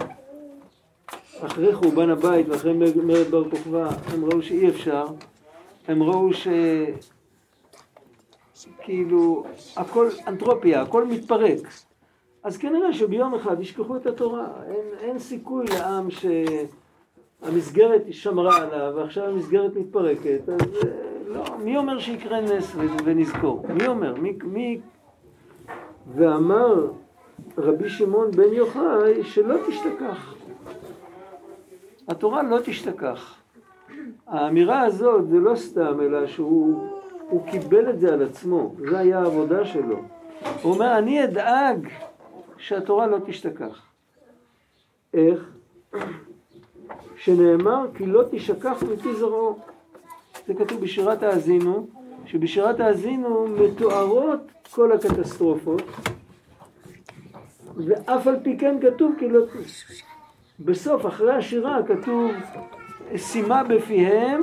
אחרי חורבן הבית ואחרי מרד בר כוכבא, הם ראו שאי אפשר, הם ראו ש... כאילו, הכל אנתרופיה, הכל מתפרק. אז כנראה שביום אחד ישכחו את התורה. אין, אין סיכוי לעם שהמסגרת שמרה עליו ועכשיו המסגרת מתפרקת. אז אה, לא, מי אומר שיקרה נס ונזכור? מי אומר? מי, מי... ואמר רבי שמעון בן יוחאי שלא תשתכח. התורה לא תשתכח. האמירה הזאת זה לא סתם, אלא שהוא קיבל את זה על עצמו, זו היה העבודה שלו. הוא אומר, אני אדאג שהתורה לא תשתכח. איך? שנאמר כי לא תשכח מפי זרעו. זה כתוב בשירת האזינו, שבשירת האזינו מתוארות כל הקטסטרופות, ואף על פי כן כתוב כי לא... בסוף, אחרי השירה, כתוב שימה בפיהם,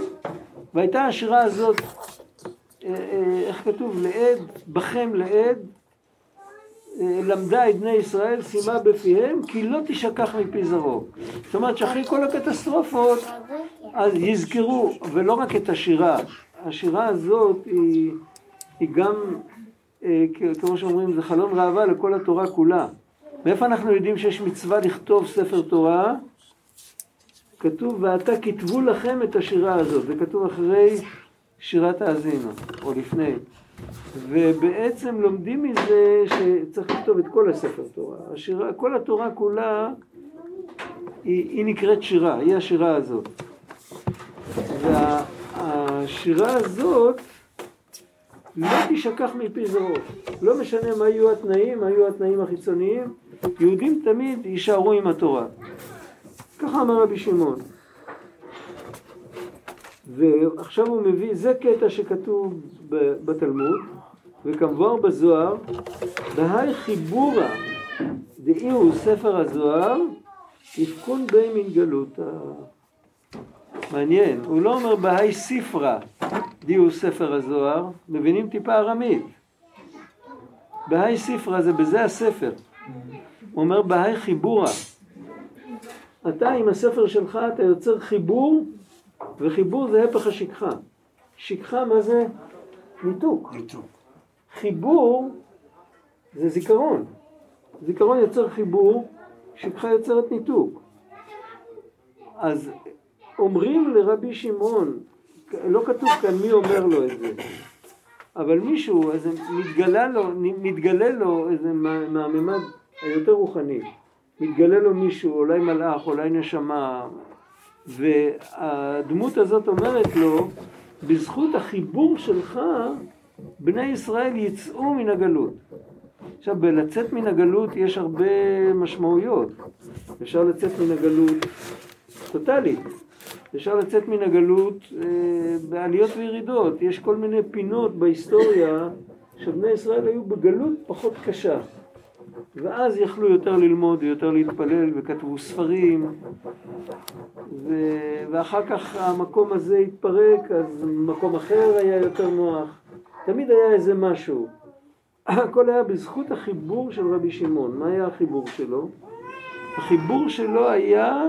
והייתה השירה הזאת, איך כתוב? לעד, בכם לעד, אה, למדה את בני ישראל, שימה בפיהם, כי לא תשכח מפי זרעו. זאת אומרת שאחרי כל הקטסטרופות, אז יזכרו, ולא רק את השירה, השירה הזאת היא, היא גם, כמו שאומרים, זה חלון ראווה לכל התורה כולה. מאיפה אנחנו יודעים שיש מצווה לכתוב ספר תורה? כתוב, ועתה כתבו לכם את השירה הזאת, זה כתוב אחרי שירת האזינו, או לפני. ובעצם לומדים מזה שצריך לכתוב את כל הספר תורה. השירה, כל התורה כולה היא, היא נקראת שירה, היא השירה הזאת. והשירה הזאת לא תשכח מפי זרעו. לא משנה מה יהיו התנאים, מה יהיו התנאים החיצוניים, יהודים תמיד יישארו עם התורה. ככה אמר רבי שמעון. ועכשיו הוא מביא, זה קטע שכתוב בתלמוד, וכמבואר בזוהר, בהי חיבורה דאי הוא ספר הזוהר, יפקון בי מן גלות. מעניין, הוא לא אומר בהי ספרה די הוא ספר הזוהר, מבינים טיפה ארמית. בהי ספרה זה בזה הספר. הוא אומר בהי חיבורה. אתה עם הספר שלך אתה יוצר חיבור, וחיבור זה הפך השכחה. שכחה מה זה? ניתוק. ניתוק. חיבור זה זיכרון. זיכרון יוצר חיבור, שכחה יוצרת ניתוק. אז אומרים לרבי שמעון, לא כתוב כאן מי אומר לו את זה, אבל מישהו, איזה מתגלה לו, מתגלה לו איזה מהממד היותר רוחני. מתגלה לו מישהו, אולי מלאך, אולי נשמה, והדמות הזאת אומרת לו, בזכות החיבור שלך, בני ישראל יצאו מן הגלות. עכשיו, בלצאת מן הגלות יש הרבה משמעויות. אפשר לצאת מן הגלות טוטאלית. אפשר לצאת מן הגלות אה, בעליות וירידות. יש כל מיני פינות בהיסטוריה שבני ישראל היו בגלות פחות קשה. ואז יכלו יותר ללמוד ויותר להתפלל וכתבו ספרים. ו... ואחר כך המקום הזה התפרק אז מקום אחר היה יותר נוח. תמיד היה איזה משהו. הכל היה בזכות החיבור של רבי שמעון. מה היה החיבור שלו? החיבור שלו היה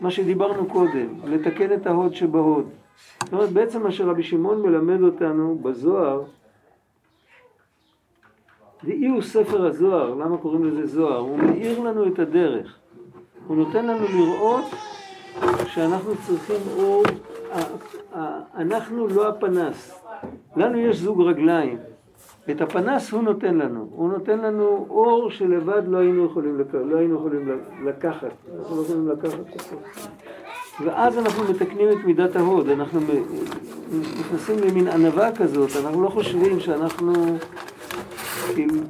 מה שדיברנו קודם לתקן את ההוד שבהוד. זאת אומרת בעצם מה שרבי שמעון מלמד אותנו בזוהר ואי הוא ספר הזוהר, למה קוראים לזה זוהר? הוא מאיר לנו את הדרך. הוא נותן לנו לראות שאנחנו צריכים אור, אנחנו לא הפנס. לנו יש זוג רגליים. את הפנס הוא נותן לנו. הוא נותן לנו אור שלבד לא היינו יכולים, לק... לא היינו יכולים לקחת. אנחנו לא יכולים לקחת. ואז אנחנו מתקנים את מידת ההוד. אנחנו נכנסים למין ענווה כזאת. אנחנו לא חושבים שאנחנו...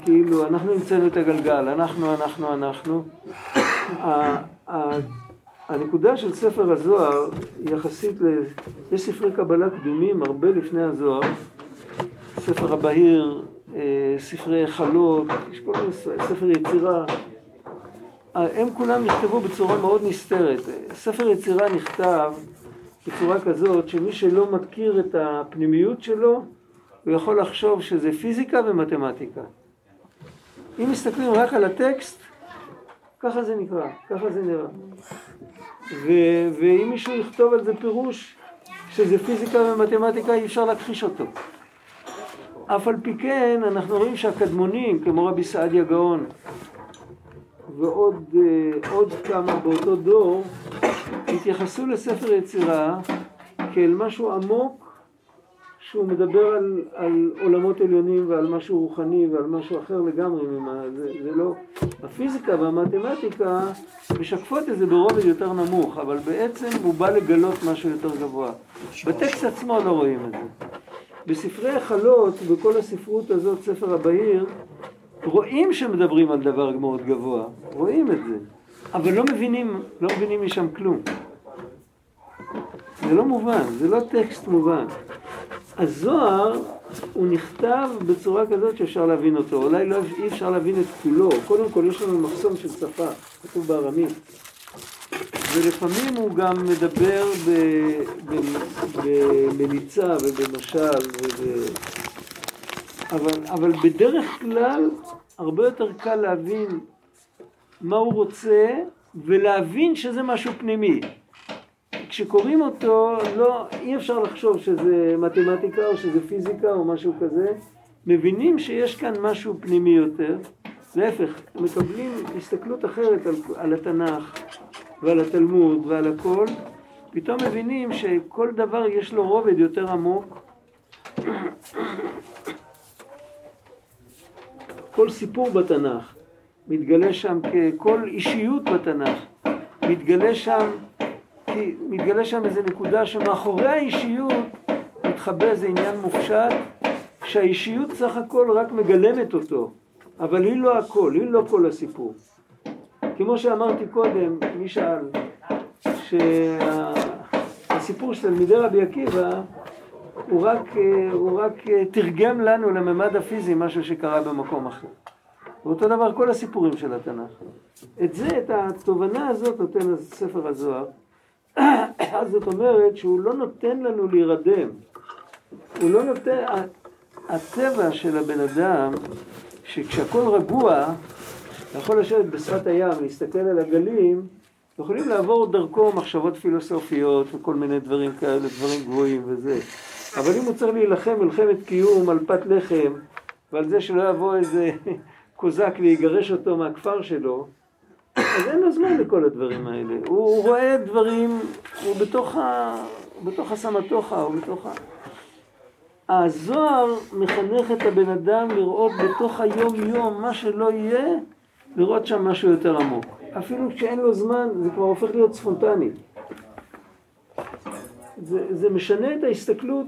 כאילו אנחנו המצאנו את הגלגל, אנחנו, אנחנו, אנחנו. הנקודה של ספר הזוהר יחסית ל... יש ספרי קבלה קדומים הרבה לפני הזוהר, ספר הבהיר, אה, ספרי חלות, יש כל מיני ספר יצירה, הם כולם נכתבו בצורה מאוד נסתרת. ספר יצירה נכתב בצורה כזאת שמי שלא מכיר את הפנימיות שלו, הוא יכול לחשוב שזה פיזיקה ומתמטיקה. אם מסתכלים רק על הטקסט, ככה זה נקרא, ככה זה נראה. ו- ואם מישהו יכתוב על זה פירוש שזה פיזיקה ומתמטיקה, אי אפשר להכחיש אותו. אף על פי כן, אנחנו רואים שהקדמונים, כמו רבי סעדיה גאון, ועוד אה, כמה באותו דור, התייחסו לספר יצירה כאל משהו עמוק שהוא מדבר על, על עולמות עליונים ועל משהו רוחני ועל משהו אחר לגמרי ממה, זה, זה לא, הפיזיקה והמתמטיקה משקפות את זה ברובד יותר נמוך, אבל בעצם הוא בא לגלות משהו יותר גבוה. בטקסט עצמו לא רואים את זה. בספרי החלות, בכל הספרות הזאת, ספר הבהיר, רואים שמדברים על דבר מאוד גבוה, רואים את זה, אבל לא מבינים, לא מבינים משם כלום. זה לא מובן, זה לא טקסט מובן. הזוהר הוא נכתב בצורה כזאת שאפשר להבין אותו, אולי לא, אי אפשר להבין את כולו, קודם כל יש לנו מחסום של שפה, כתוב בארמית, ולפעמים הוא גם מדבר במליצה ובמשל, וב... אבל, אבל בדרך כלל הרבה יותר קל להבין מה הוא רוצה ולהבין שזה משהו פנימי. כשקוראים אותו, לא, אי אפשר לחשוב שזה מתמטיקה או שזה פיזיקה או משהו כזה. מבינים שיש כאן משהו פנימי יותר. להפך, מקבלים הסתכלות אחרת על, על התנ"ך ועל התלמוד ועל הכל. פתאום מבינים שכל דבר יש לו רובד יותר עמוק. כל סיפור בתנ"ך מתגלה שם ככל אישיות בתנ"ך מתגלה שם כי מתגלה שם איזה נקודה שמאחורי האישיות מתחבא איזה עניין מופשט שהאישיות סך הכל רק מגלמת אותו אבל היא לא הכל, היא לא כל הסיפור כמו שאמרתי קודם, מי שאל שהסיפור של תלמידי רבי עקיבא הוא רק, הוא רק תרגם לנו לממד הפיזי משהו שקרה במקום אחר. ואותו דבר כל הסיפורים של התנ"ך. את זה, את התובנה הזאת נותן ספר הזוהר. אז זאת אומרת שהוא לא נותן לנו להירדם. הוא לא נותן... הטבע של הבן אדם, שכשהכול רגוע, אתה יכול לשבת בשפת הים, להסתכל על הגלים, יכולים לעבור דרכו מחשבות פילוסופיות וכל מיני דברים כאלה, דברים גבוהים וזה. אבל אם הוא צריך להילחם מלחמת קיום על פת לחם ועל זה שלא יבוא איזה קוזק ויגרש אותו מהכפר שלו, אז אין לו זמן לכל הדברים האלה. הוא, רואה דברים, הוא בתוך, ה, בתוך הסמטוחה, הוא בתוך ה... הזוהר מחנך את הבן אדם לראות בתוך היום-יום, מה שלא יהיה, לראות שם משהו יותר עמוק. אפילו כשאין לו זמן, זה כבר הופך להיות ספונטני. זה, זה משנה את ההסתכלות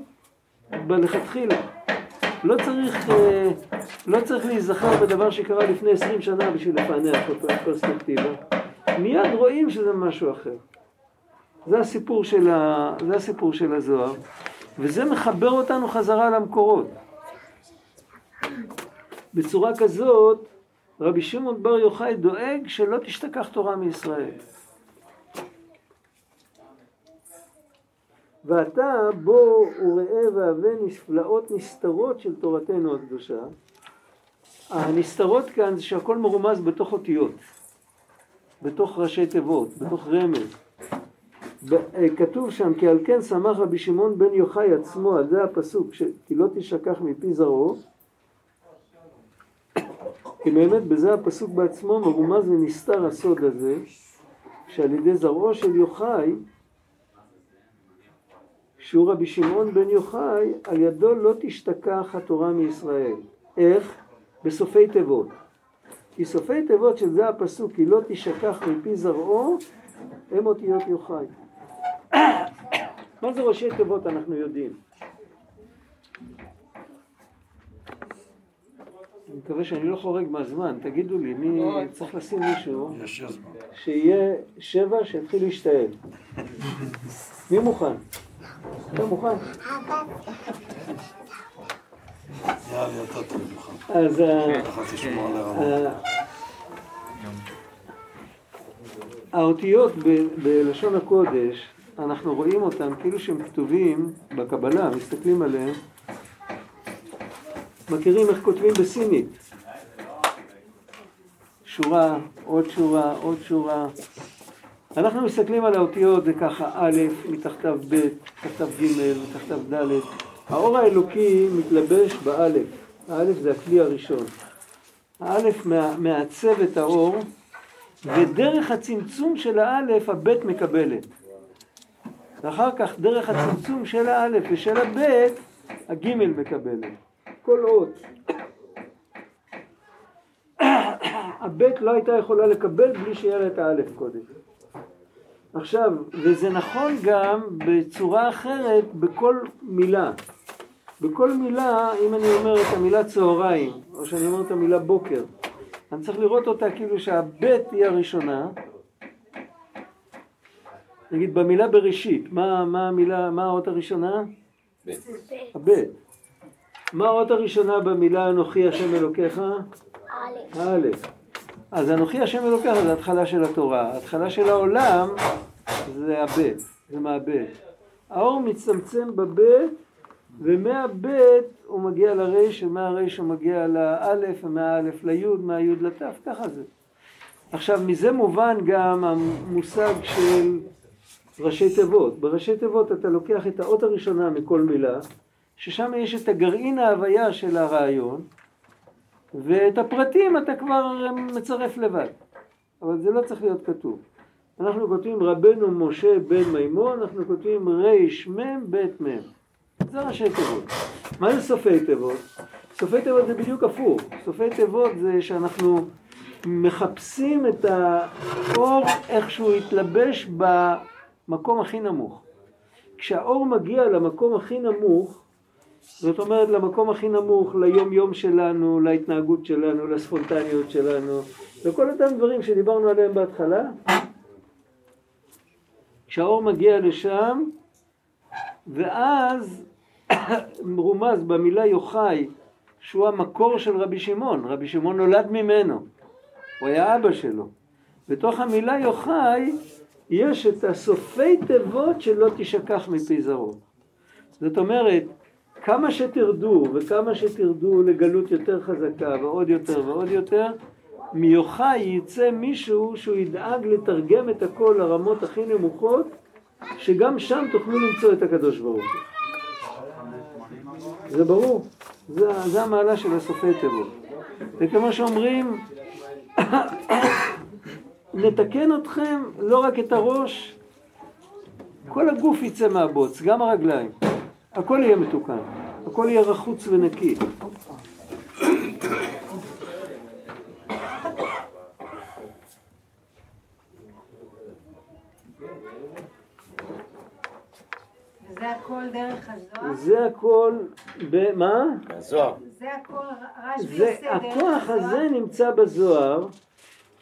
בלכתחילה. לא צריך, אה, לא צריך להיזכר בדבר שקרה לפני עשרים שנה בשביל לפענח אותו בפרספקטיבה. מיד רואים שזה משהו אחר. זה הסיפור של, ה, זה הסיפור של הזוהר, וזה מחבר אותנו חזרה למקורות. בצורה כזאת, רבי שמעון בר יוחאי דואג שלא תשתכח תורה מישראל. ואתה בוא וראה והבא נפלאות נסתרות של תורתנו הקדושה. הנסתרות כאן זה שהכל מרומז בתוך אותיות, בתוך ראשי תיבות, בתוך רמז. אה, כתוב שם כי על כן שמח רבי שמעון בן יוחאי עצמו, על זה הפסוק, כי לא תשכח מפי זרעו, כי באמת בזה הפסוק בעצמו מרומז ונסתר הסוד הזה, שעל ידי זרעו של יוחאי שהוא רבי שמעון בן יוחאי, על ידו לא תשתכח התורה מישראל. איך? בסופי תיבות. כי סופי תיבות שזה הפסוק, כי לא תשכח מפי זרעו, הם אותיות יוחאי. מה זה ראשי תיבות אנחנו יודעים. אני מקווה שאני לא חורג מהזמן, תגידו לי, מי צריך לשים מישהו שיהיה שבע שיתחיל להשתעל. מי מוכן? אתה מוכן? אז האותיות בלשון הקודש אנחנו רואים אותם כאילו שהם כתובים בקבלה, מסתכלים עליהם, מכירים איך כותבים בסינית. שורה, עוד שורה, עוד שורה. אנחנו מסתכלים על האותיות, זה ככה א', מתחתיו ב', מתחתיו ג', מתחתיו ד'. האור האלוקי מתלבש באלף. האלף זה הכלי הראשון. האלף מעצב את האור, ודרך הצמצום של האלף הבית מקבלת. ואחר כך דרך הצמצום של האלף ושל הבית הגימל מקבלת. כל אות. הבית לא הייתה יכולה לקבל בלי שיהיה לה את האלף קודם. עכשיו, וזה נכון גם בצורה אחרת בכל מילה. בכל מילה, אם אני אומר את המילה צהריים, או שאני אומר את המילה בוקר, אני צריך לראות אותה כאילו שהבית היא הראשונה. נגיד במילה בראשית, מה, מה המילה, מה האות הראשונה? בית. הבית. מה האות הראשונה במילה אנוכי השם אלוקיך? א'. אז אנוכי השם אלוקיך זה התחלה של התורה. התחלה של העולם זה הבית, זה מהבית. האור מצטמצם בבית ומהבית הוא מגיע לריש ומהריש הוא מגיע לאלף ומהאלף ליוד, מהיוד לתף, ככה זה. עכשיו מזה מובן גם המושג של ראשי תיבות. בראשי תיבות אתה לוקח את האות הראשונה מכל מילה, ששם יש את הגרעין ההוויה של הרעיון, ואת הפרטים אתה כבר מצרף לבד. אבל זה לא צריך להיות כתוב. אנחנו כותבים רבנו משה בן מימון, אנחנו כותבים רמ בית מ'. זה ראשי תיבות. מה זה סופי תיבות? סופי תיבות זה בדיוק הפוך. סופי תיבות זה שאנחנו מחפשים את האור איכשהו יתלבש במקום הכי נמוך. כשהאור מגיע למקום הכי נמוך, זאת אומרת למקום הכי נמוך, ליום יום שלנו, להתנהגות שלנו, לספונטניות שלנו, לכל אותם דברים שדיברנו עליהם בהתחלה, כשהאור מגיע לשם, ואז מרומז במילה יוחאי, שהוא המקור של רבי שמעון, רבי שמעון נולד ממנו, הוא היה אבא שלו. בתוך המילה יוחאי יש את הסופי תיבות שלא תשכח מפי זרעו. זאת אומרת, כמה שתרדו וכמה שתרדו לגלות יותר חזקה ועוד יותר ועוד יותר, מיוחאי יצא מישהו שהוא ידאג לתרגם את הכל לרמות הכי נמוכות, שגם שם תוכלו למצוא את הקדוש ברוך הוא. זה ברור, זה, זה המעלה של הסופי תיבות. וכמו שאומרים, נתקן אתכם לא רק את הראש, כל הגוף יצא מהבוץ, גם הרגליים. הכל יהיה מתוקן, הכל יהיה רחוץ ונקי. זה הכל דרך הזוהר? זה הכל, במה? מהזוהר. זה הכל רשב"י זה, עושה דרך הכוח? הזה נמצא בזוהר.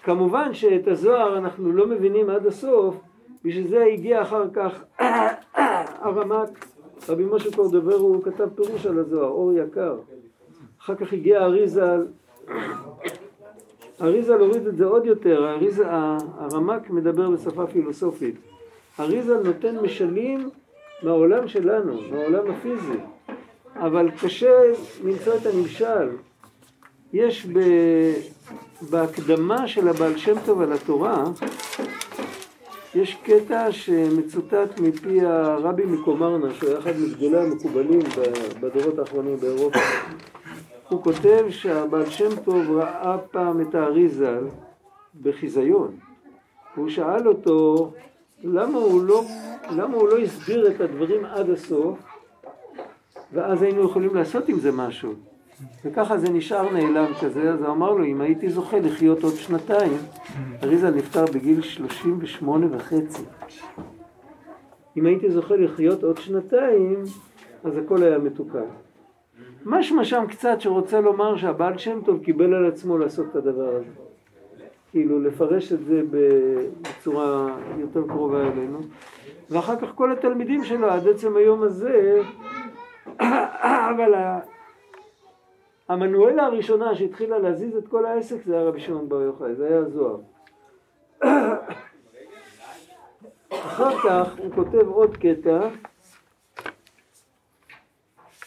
כמובן שאת הזוהר אנחנו לא מבינים עד הסוף, בשביל זה הגיע אחר כך הרמ"ק, רבי משה קורדובר, הוא כתב פירוש על הזוהר, אור יקר. אחר כך הגיע אריזל, אריזל הוריד את זה עוד יותר, אריזל, הרמ"ק מדבר בשפה פילוסופית. אריזל נותן משלים מהעולם שלנו, מהעולם הפיזי, אבל קשה למצוא את הנמשל. יש ב... בהקדמה של הבעל שם טוב על התורה, יש קטע שמצוטט מפי הרבי מקומרנה, שהוא היה אחד מגדולי המקובלים בדורות האחרונים באירופה. הוא כותב שהבעל שם טוב ראה פעם את האריזל בחיזיון. והוא שאל אותו למה הוא לא, למה הוא לא הסביר את הדברים עד הסוף, ואז היינו יכולים לעשות עם זה משהו. וככה זה נשאר נעלם כזה, אז הוא אמר לו, אם הייתי זוכה לחיות עוד שנתיים, אריזה נפטר בגיל 38 וחצי. אם הייתי זוכה לחיות עוד שנתיים, אז הכל היה מתוקן. משמע שם קצת שרוצה לומר שהבעל שם טוב קיבל על עצמו לעשות את הדבר הזה. כאילו לפרש את זה בצורה יותר קרובה אלינו. ואחר כך כל התלמידים שלו עד עצם היום הזה, אבל המנואלה הראשונה שהתחילה להזיז את כל העסק זה היה רבי שמעון בר יוחאי, זה היה הזוהר. אחר כך הוא כותב עוד קטע,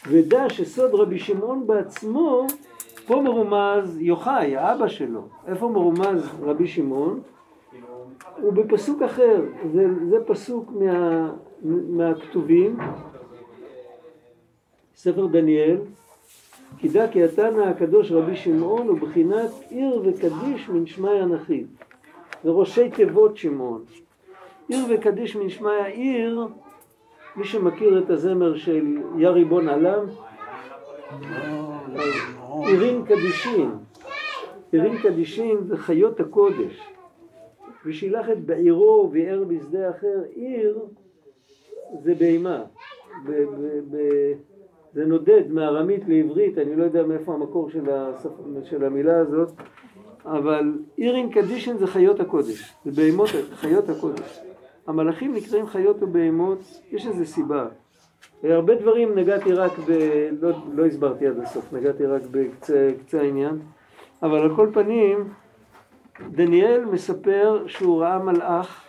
ודע שסוד רבי שמעון בעצמו, פה מרומז יוחאי, האבא שלו. איפה מרומז רבי שמעון? הוא בפסוק אחר, זה, זה פסוק מה, מהכתובים, ספר דניאל, כי דע כי התנא הקדוש רבי שמעון הוא בחינת עיר וקדיש מן שמיא אנכי. זה ראשי תיבות שמעון. עיר וקדיש מן שמיא עיר, מי שמכיר את הזמר של יא ריבון עלם, עירים קדישין. עירים קדישין זה חיות הקודש. ושילח את בעירו וביער בשדה אחר, עיר זה בהמה. ב- ב- ב- זה נודד מארמית לעברית, אני לא יודע מאיפה המקור של, השפ... של המילה הזאת, אבל עירין קדישין זה חיות הקודש, זה בהמות, חיות הקודש. המלאכים נקראים חיות ובהמות, יש איזה סיבה. הרבה דברים נגעתי רק ב... לא, לא הסברתי עד הסוף, נגעתי רק בקצה העניין, אבל על כל פנים, דניאל מספר שהוא ראה מלאך,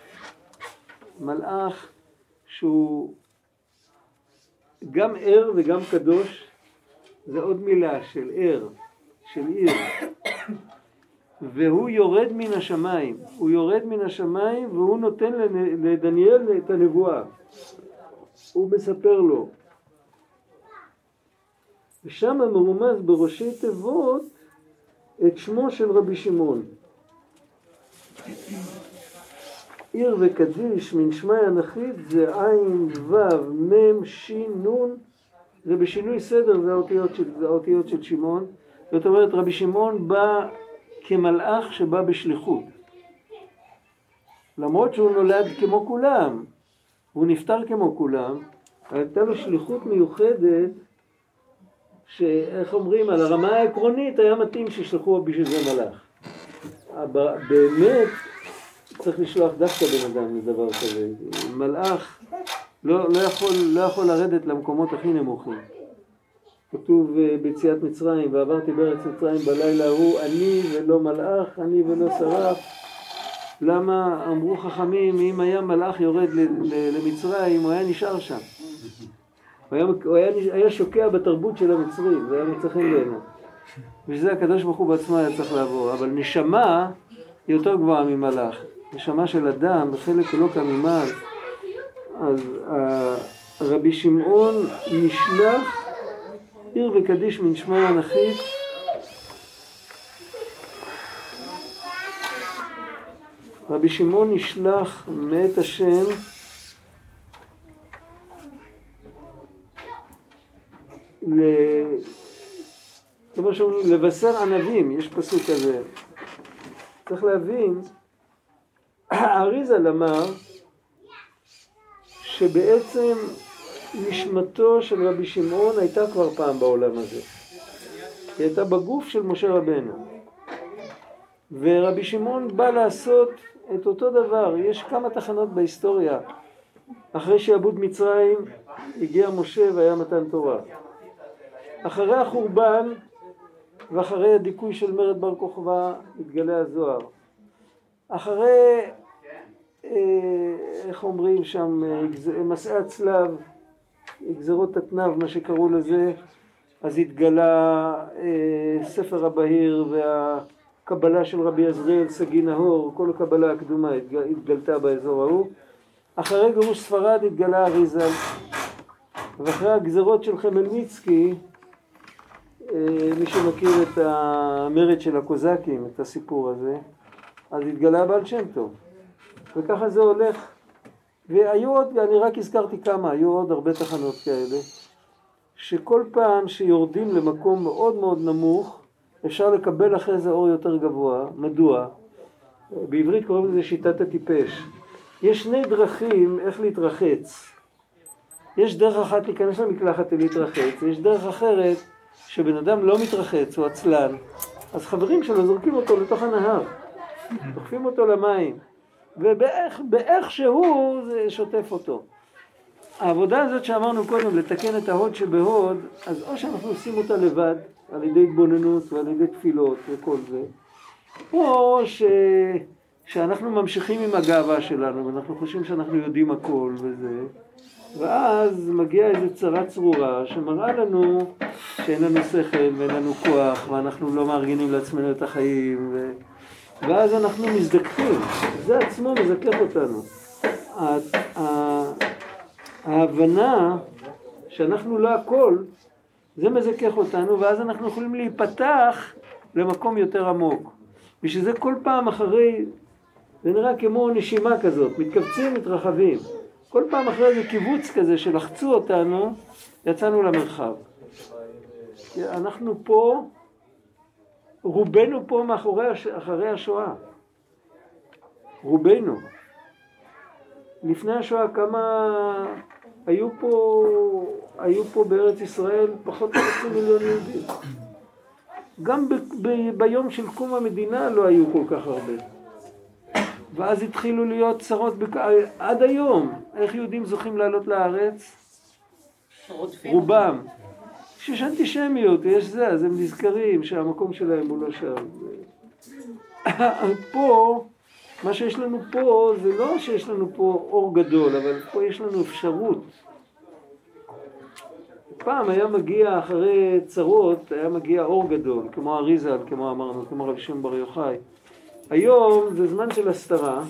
מלאך שהוא גם ער וגם קדוש, זה עוד מילה של ער, של עיר. והוא יורד מן השמיים, הוא יורד מן השמיים והוא נותן לדניאל את הנבואה. הוא מספר לו. ושם מרומז בראשי תיבות את שמו של רבי שמעון. עיר וקדיש מן שמי אנכית זה עין וו מם שין נון. בשינוי סדר זה האותיות של, זה האותיות של שמעון. זאת אומרת רבי שמעון בא כמלאך שבא בשליחות. למרות שהוא נולד כמו כולם הוא נפטר כמו כולם הייתה לו שליחות מיוחדת שאיך אומרים על הרמה העקרונית היה מתאים שישלחו בשביל זה מלאך. באמת צריך לשלוח דווקא בן אדם לדבר כזה. מלאך לא, לא, יכול, לא יכול לרדת למקומות הכי נמוכים. כתוב אה, ביציאת מצרים, ועברתי בארץ מצרים בלילה ההוא, אני ולא מלאך, אני ולא שרף. למה אמרו חכמים, אם היה מלאך יורד למצרים, הוא היה נשאר שם. הוא היה, הוא היה, היה שוקע בתרבות של המצרים, זה היה מצא חן בעיניו. בשביל הקדוש ברוך הוא בעצמו היה צריך לעבור. אבל נשמה היא יותר גבוהה ממלאך. נשמה של אדם, בחלק אלוקא ממעל. אז רבי שמעון נשלח עיר וקדיש מן שמי אנכית רבי שמעון נשלח מאת השם ל... לבשר ענבים, יש פסוק כזה. צריך להבין האריזל אמר שבעצם נשמתו של רבי שמעון הייתה כבר פעם בעולם הזה. היא הייתה בגוף של משה רבנו. ורבי שמעון בא לעשות את אותו דבר. יש כמה תחנות בהיסטוריה. אחרי שעבוד מצרים הגיע משה והיה מתן תורה. אחרי החורבן ואחרי הדיכוי של מרד בר כוכבא התגלה הזוהר. אחרי אה, איך אומרים שם, אה, מסעי הצלב, גזרות התנ"ב, מה שקראו לזה, אז התגלה אה, ספר הבהיר והקבלה של רבי עזריאל סגי נהור, כל הקבלה הקדומה התגלתה באזור ההוא. אחרי גירוש ספרד התגלה אריזה, ואחרי הגזרות של חמלניצקי, מי שמכיר את המרד של הקוזקים, את הסיפור הזה, אז התגלה בעל שם טוב. וככה זה הולך. והיו עוד, אני רק הזכרתי כמה, היו עוד הרבה תחנות כאלה, שכל פעם שיורדים למקום מאוד מאוד נמוך, אפשר לקבל אחרי זה אור יותר גבוה. מדוע? בעברית קוראים לזה שיטת הטיפש. יש שני דרכים איך להתרחץ. יש דרך אחת להיכנס למקלחת ולהתרחץ, ויש דרך אחרת שבן אדם לא מתרחץ, הוא עצלן, אז חברים שלו זורקים אותו לתוך הנהר, דוחפים אותו למים. ובאיכשהו זה שוטף אותו. העבודה הזאת שאמרנו קודם, לתקן את ההוד שבהוד, אז או שאנחנו עושים אותה לבד, על ידי התבוננות ועל ידי תפילות וכל זה, או שאנחנו ממשיכים עם הגאווה שלנו, ואנחנו חושבים שאנחנו יודעים הכל וזה, ואז מגיעה איזו צרה צרורה שמראה לנו שאין לנו שכל ואין לנו כוח, ואנחנו לא מארגנים לעצמנו את החיים, ו... ואז אנחנו מזדככים, זה עצמו מזכך אותנו. ההבנה שאנחנו לא הכל, זה מזכך אותנו, ואז אנחנו יכולים להיפתח למקום יותר עמוק. בשביל זה כל פעם אחרי, זה נראה כמו נשימה כזאת, מתכווצים, מתרחבים. כל פעם אחרי איזה קיבוץ כזה שלחצו אותנו, יצאנו למרחב. אנחנו פה, רובנו פה מאחורי. אחרי השואה. רובנו. לפני השואה כמה היו פה, היו פה בארץ ישראל פחות מחצי מיליון יהודים. גם ב, ב, ביום של קום המדינה לא היו כל כך הרבה. ואז התחילו להיות צרות, בק... עד היום, איך יהודים זוכים לעלות לארץ? רובם. כשיש אנטישמיות, יש זה, אז הם נזכרים שהמקום שלהם הוא לא שם. פה, מה שיש לנו פה, זה לא שיש לנו פה אור גדול, אבל פה יש לנו אפשרות. פעם היה מגיע אחרי צרות, היה מגיע אור גדול, כמו אריזל, כמו אמרנו, כמו רבי שמעון בר יוחאי. היום זה זמן של הסתרה,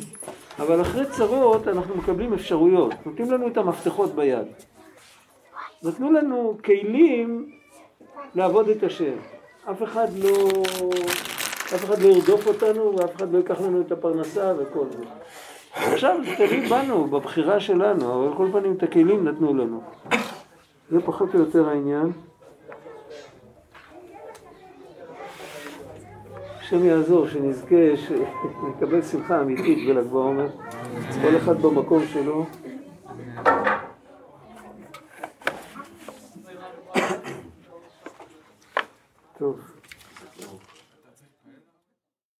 אבל אחרי צרות אנחנו מקבלים אפשרויות, נותנים לנו את המפתחות ביד. נתנו לנו כלים לעבוד את השם. אף אחד לא, אף אחד לא ירדוף אותנו ואף אחד לא ייקח לנו את הפרנסה וכל זה. עכשיו זה תלוי בנו, בבחירה שלנו, אבל כל פנים את הכלים נתנו לנו. זה פחות או יותר העניין. השם יעזור, שנזכה, שנקבל שמחה אמיתית בל"ג בעומר, כל אחד במקום שלו.